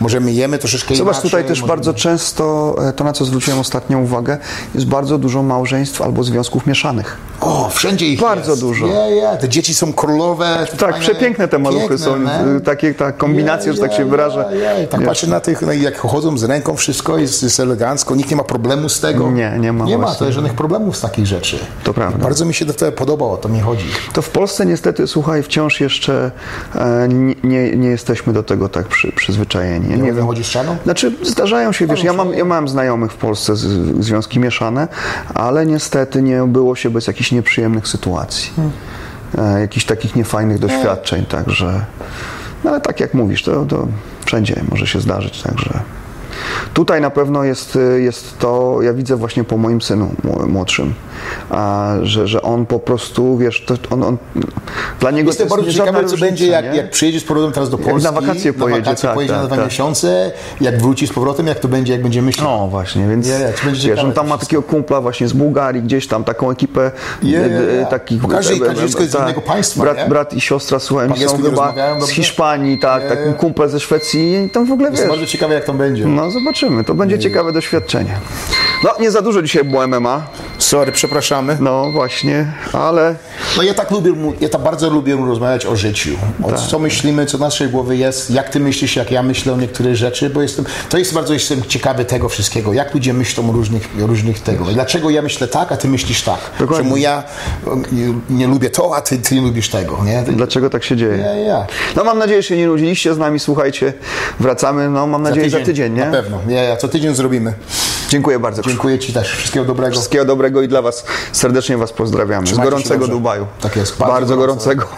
Możemy jemy troszeczkę Zobacz, inaczej. tutaj też możemy- bardzo często, e, to na co zwróciłem ostatnią uwagę, jest bardzo dużo małżeństw albo związków mieszanych. O, wszędzie ich Bardzo jest. dużo. Nie, nie. Te dzieci są królowe. Tak, fajne, przepiękne te maluchy piękne, są, man. y, takie, ta kombinacja, że tak się wyrażę. Tak patrzę na tych, no jak chodzą z ręką, wszystko jest, jest elegancko, nikt nie ma problemu z tego. Nie, nie ma Nie ma to żadnych problemów z takich rzeczy. To prawda. Bardzo mi się to podobało, o to mi chodzi. To w Polsce niestety, słuchaj, wciąż jeszcze e, nie, nie, nie jesteśmy do tego tak przy, przyzwyczajeni. Nie, nie wiem, wiem. chodzi z czaną? Znaczy, zdarzają się, wiesz, ja mam, ja mam znajomych w Polsce z, związki mieszane, ale niestety nie było się bez jakichś nieprzyjemnych sytuacji. E, jakichś takich niefajnych doświadczeń, także... No ale tak jak mówisz, to, to wszędzie może się zdarzyć, także... Tutaj na pewno jest, y, jest to, ja widzę właśnie po moim synu mł- młodszym, a, że, że on po prostu, wiesz, to on, on, dla niego Jestem to bardzo jest żadna ciekawy, co będzie, jak, nie? jak przyjedzie z powrotem teraz do Jak Polski. na wakacje pojedzie, na wakacje tak, pojedzie tak, na dwa tak. miesiące, jak wróci z powrotem, jak to będzie, jak będzie myślał. No właśnie, więc to będzie wiesz, ciekawe on tam ma takiego kumpla właśnie z Bułgarii, gdzieś tam taką ekipę e, e, takich Bo każdy- każdy dziecko jest z innego państwa, brat, nie? brat i siostra, słuchaj, są chyba z? Hiszpanii, tak, Je, taki je. kumple ze Szwecji i tam w ogóle Jest wiesz. bardzo ciekawe, jak to będzie. No zobaczymy, to będzie ciekawe doświadczenie. No nie za dużo dzisiaj było MMA, Sorry, przepraszamy. no właśnie, ale No ja tak lubię, ja tak bardzo lubię rozmawiać o życiu. O Tak. co myślimy, co naszej głowie jest, jak ty myślisz, jak ja myślę o niektórych rzeczy, bo jestem, to jest bardzo jestem ciekawy tego wszystkiego, jak ludzie myślą o różnych, różnych tego. Dlaczego ja myślę tak, a ty myślisz tak? Dokładnie. Czemu ja nie, nie lubię to, a ty, ty nie lubisz tego, nie? dlaczego tak się dzieje? Ja, ja. No mam nadzieję, że się nie nudziliście z nami, słuchajcie, wracamy, no mam nadzieję za tydzień, nie? Na pewno, ja, ja, co tydzień zrobimy. Dziękuję bardzo. Dziękuję ci też, wszystkiego dobrego. Wszystkiego dobrego i dla Was serdecznie Was pozdrawiamy. Z Trzymajcie się gorącego. Dubaju. Tak jest, Bardzo, bardzo gorącego. [LAUGHS]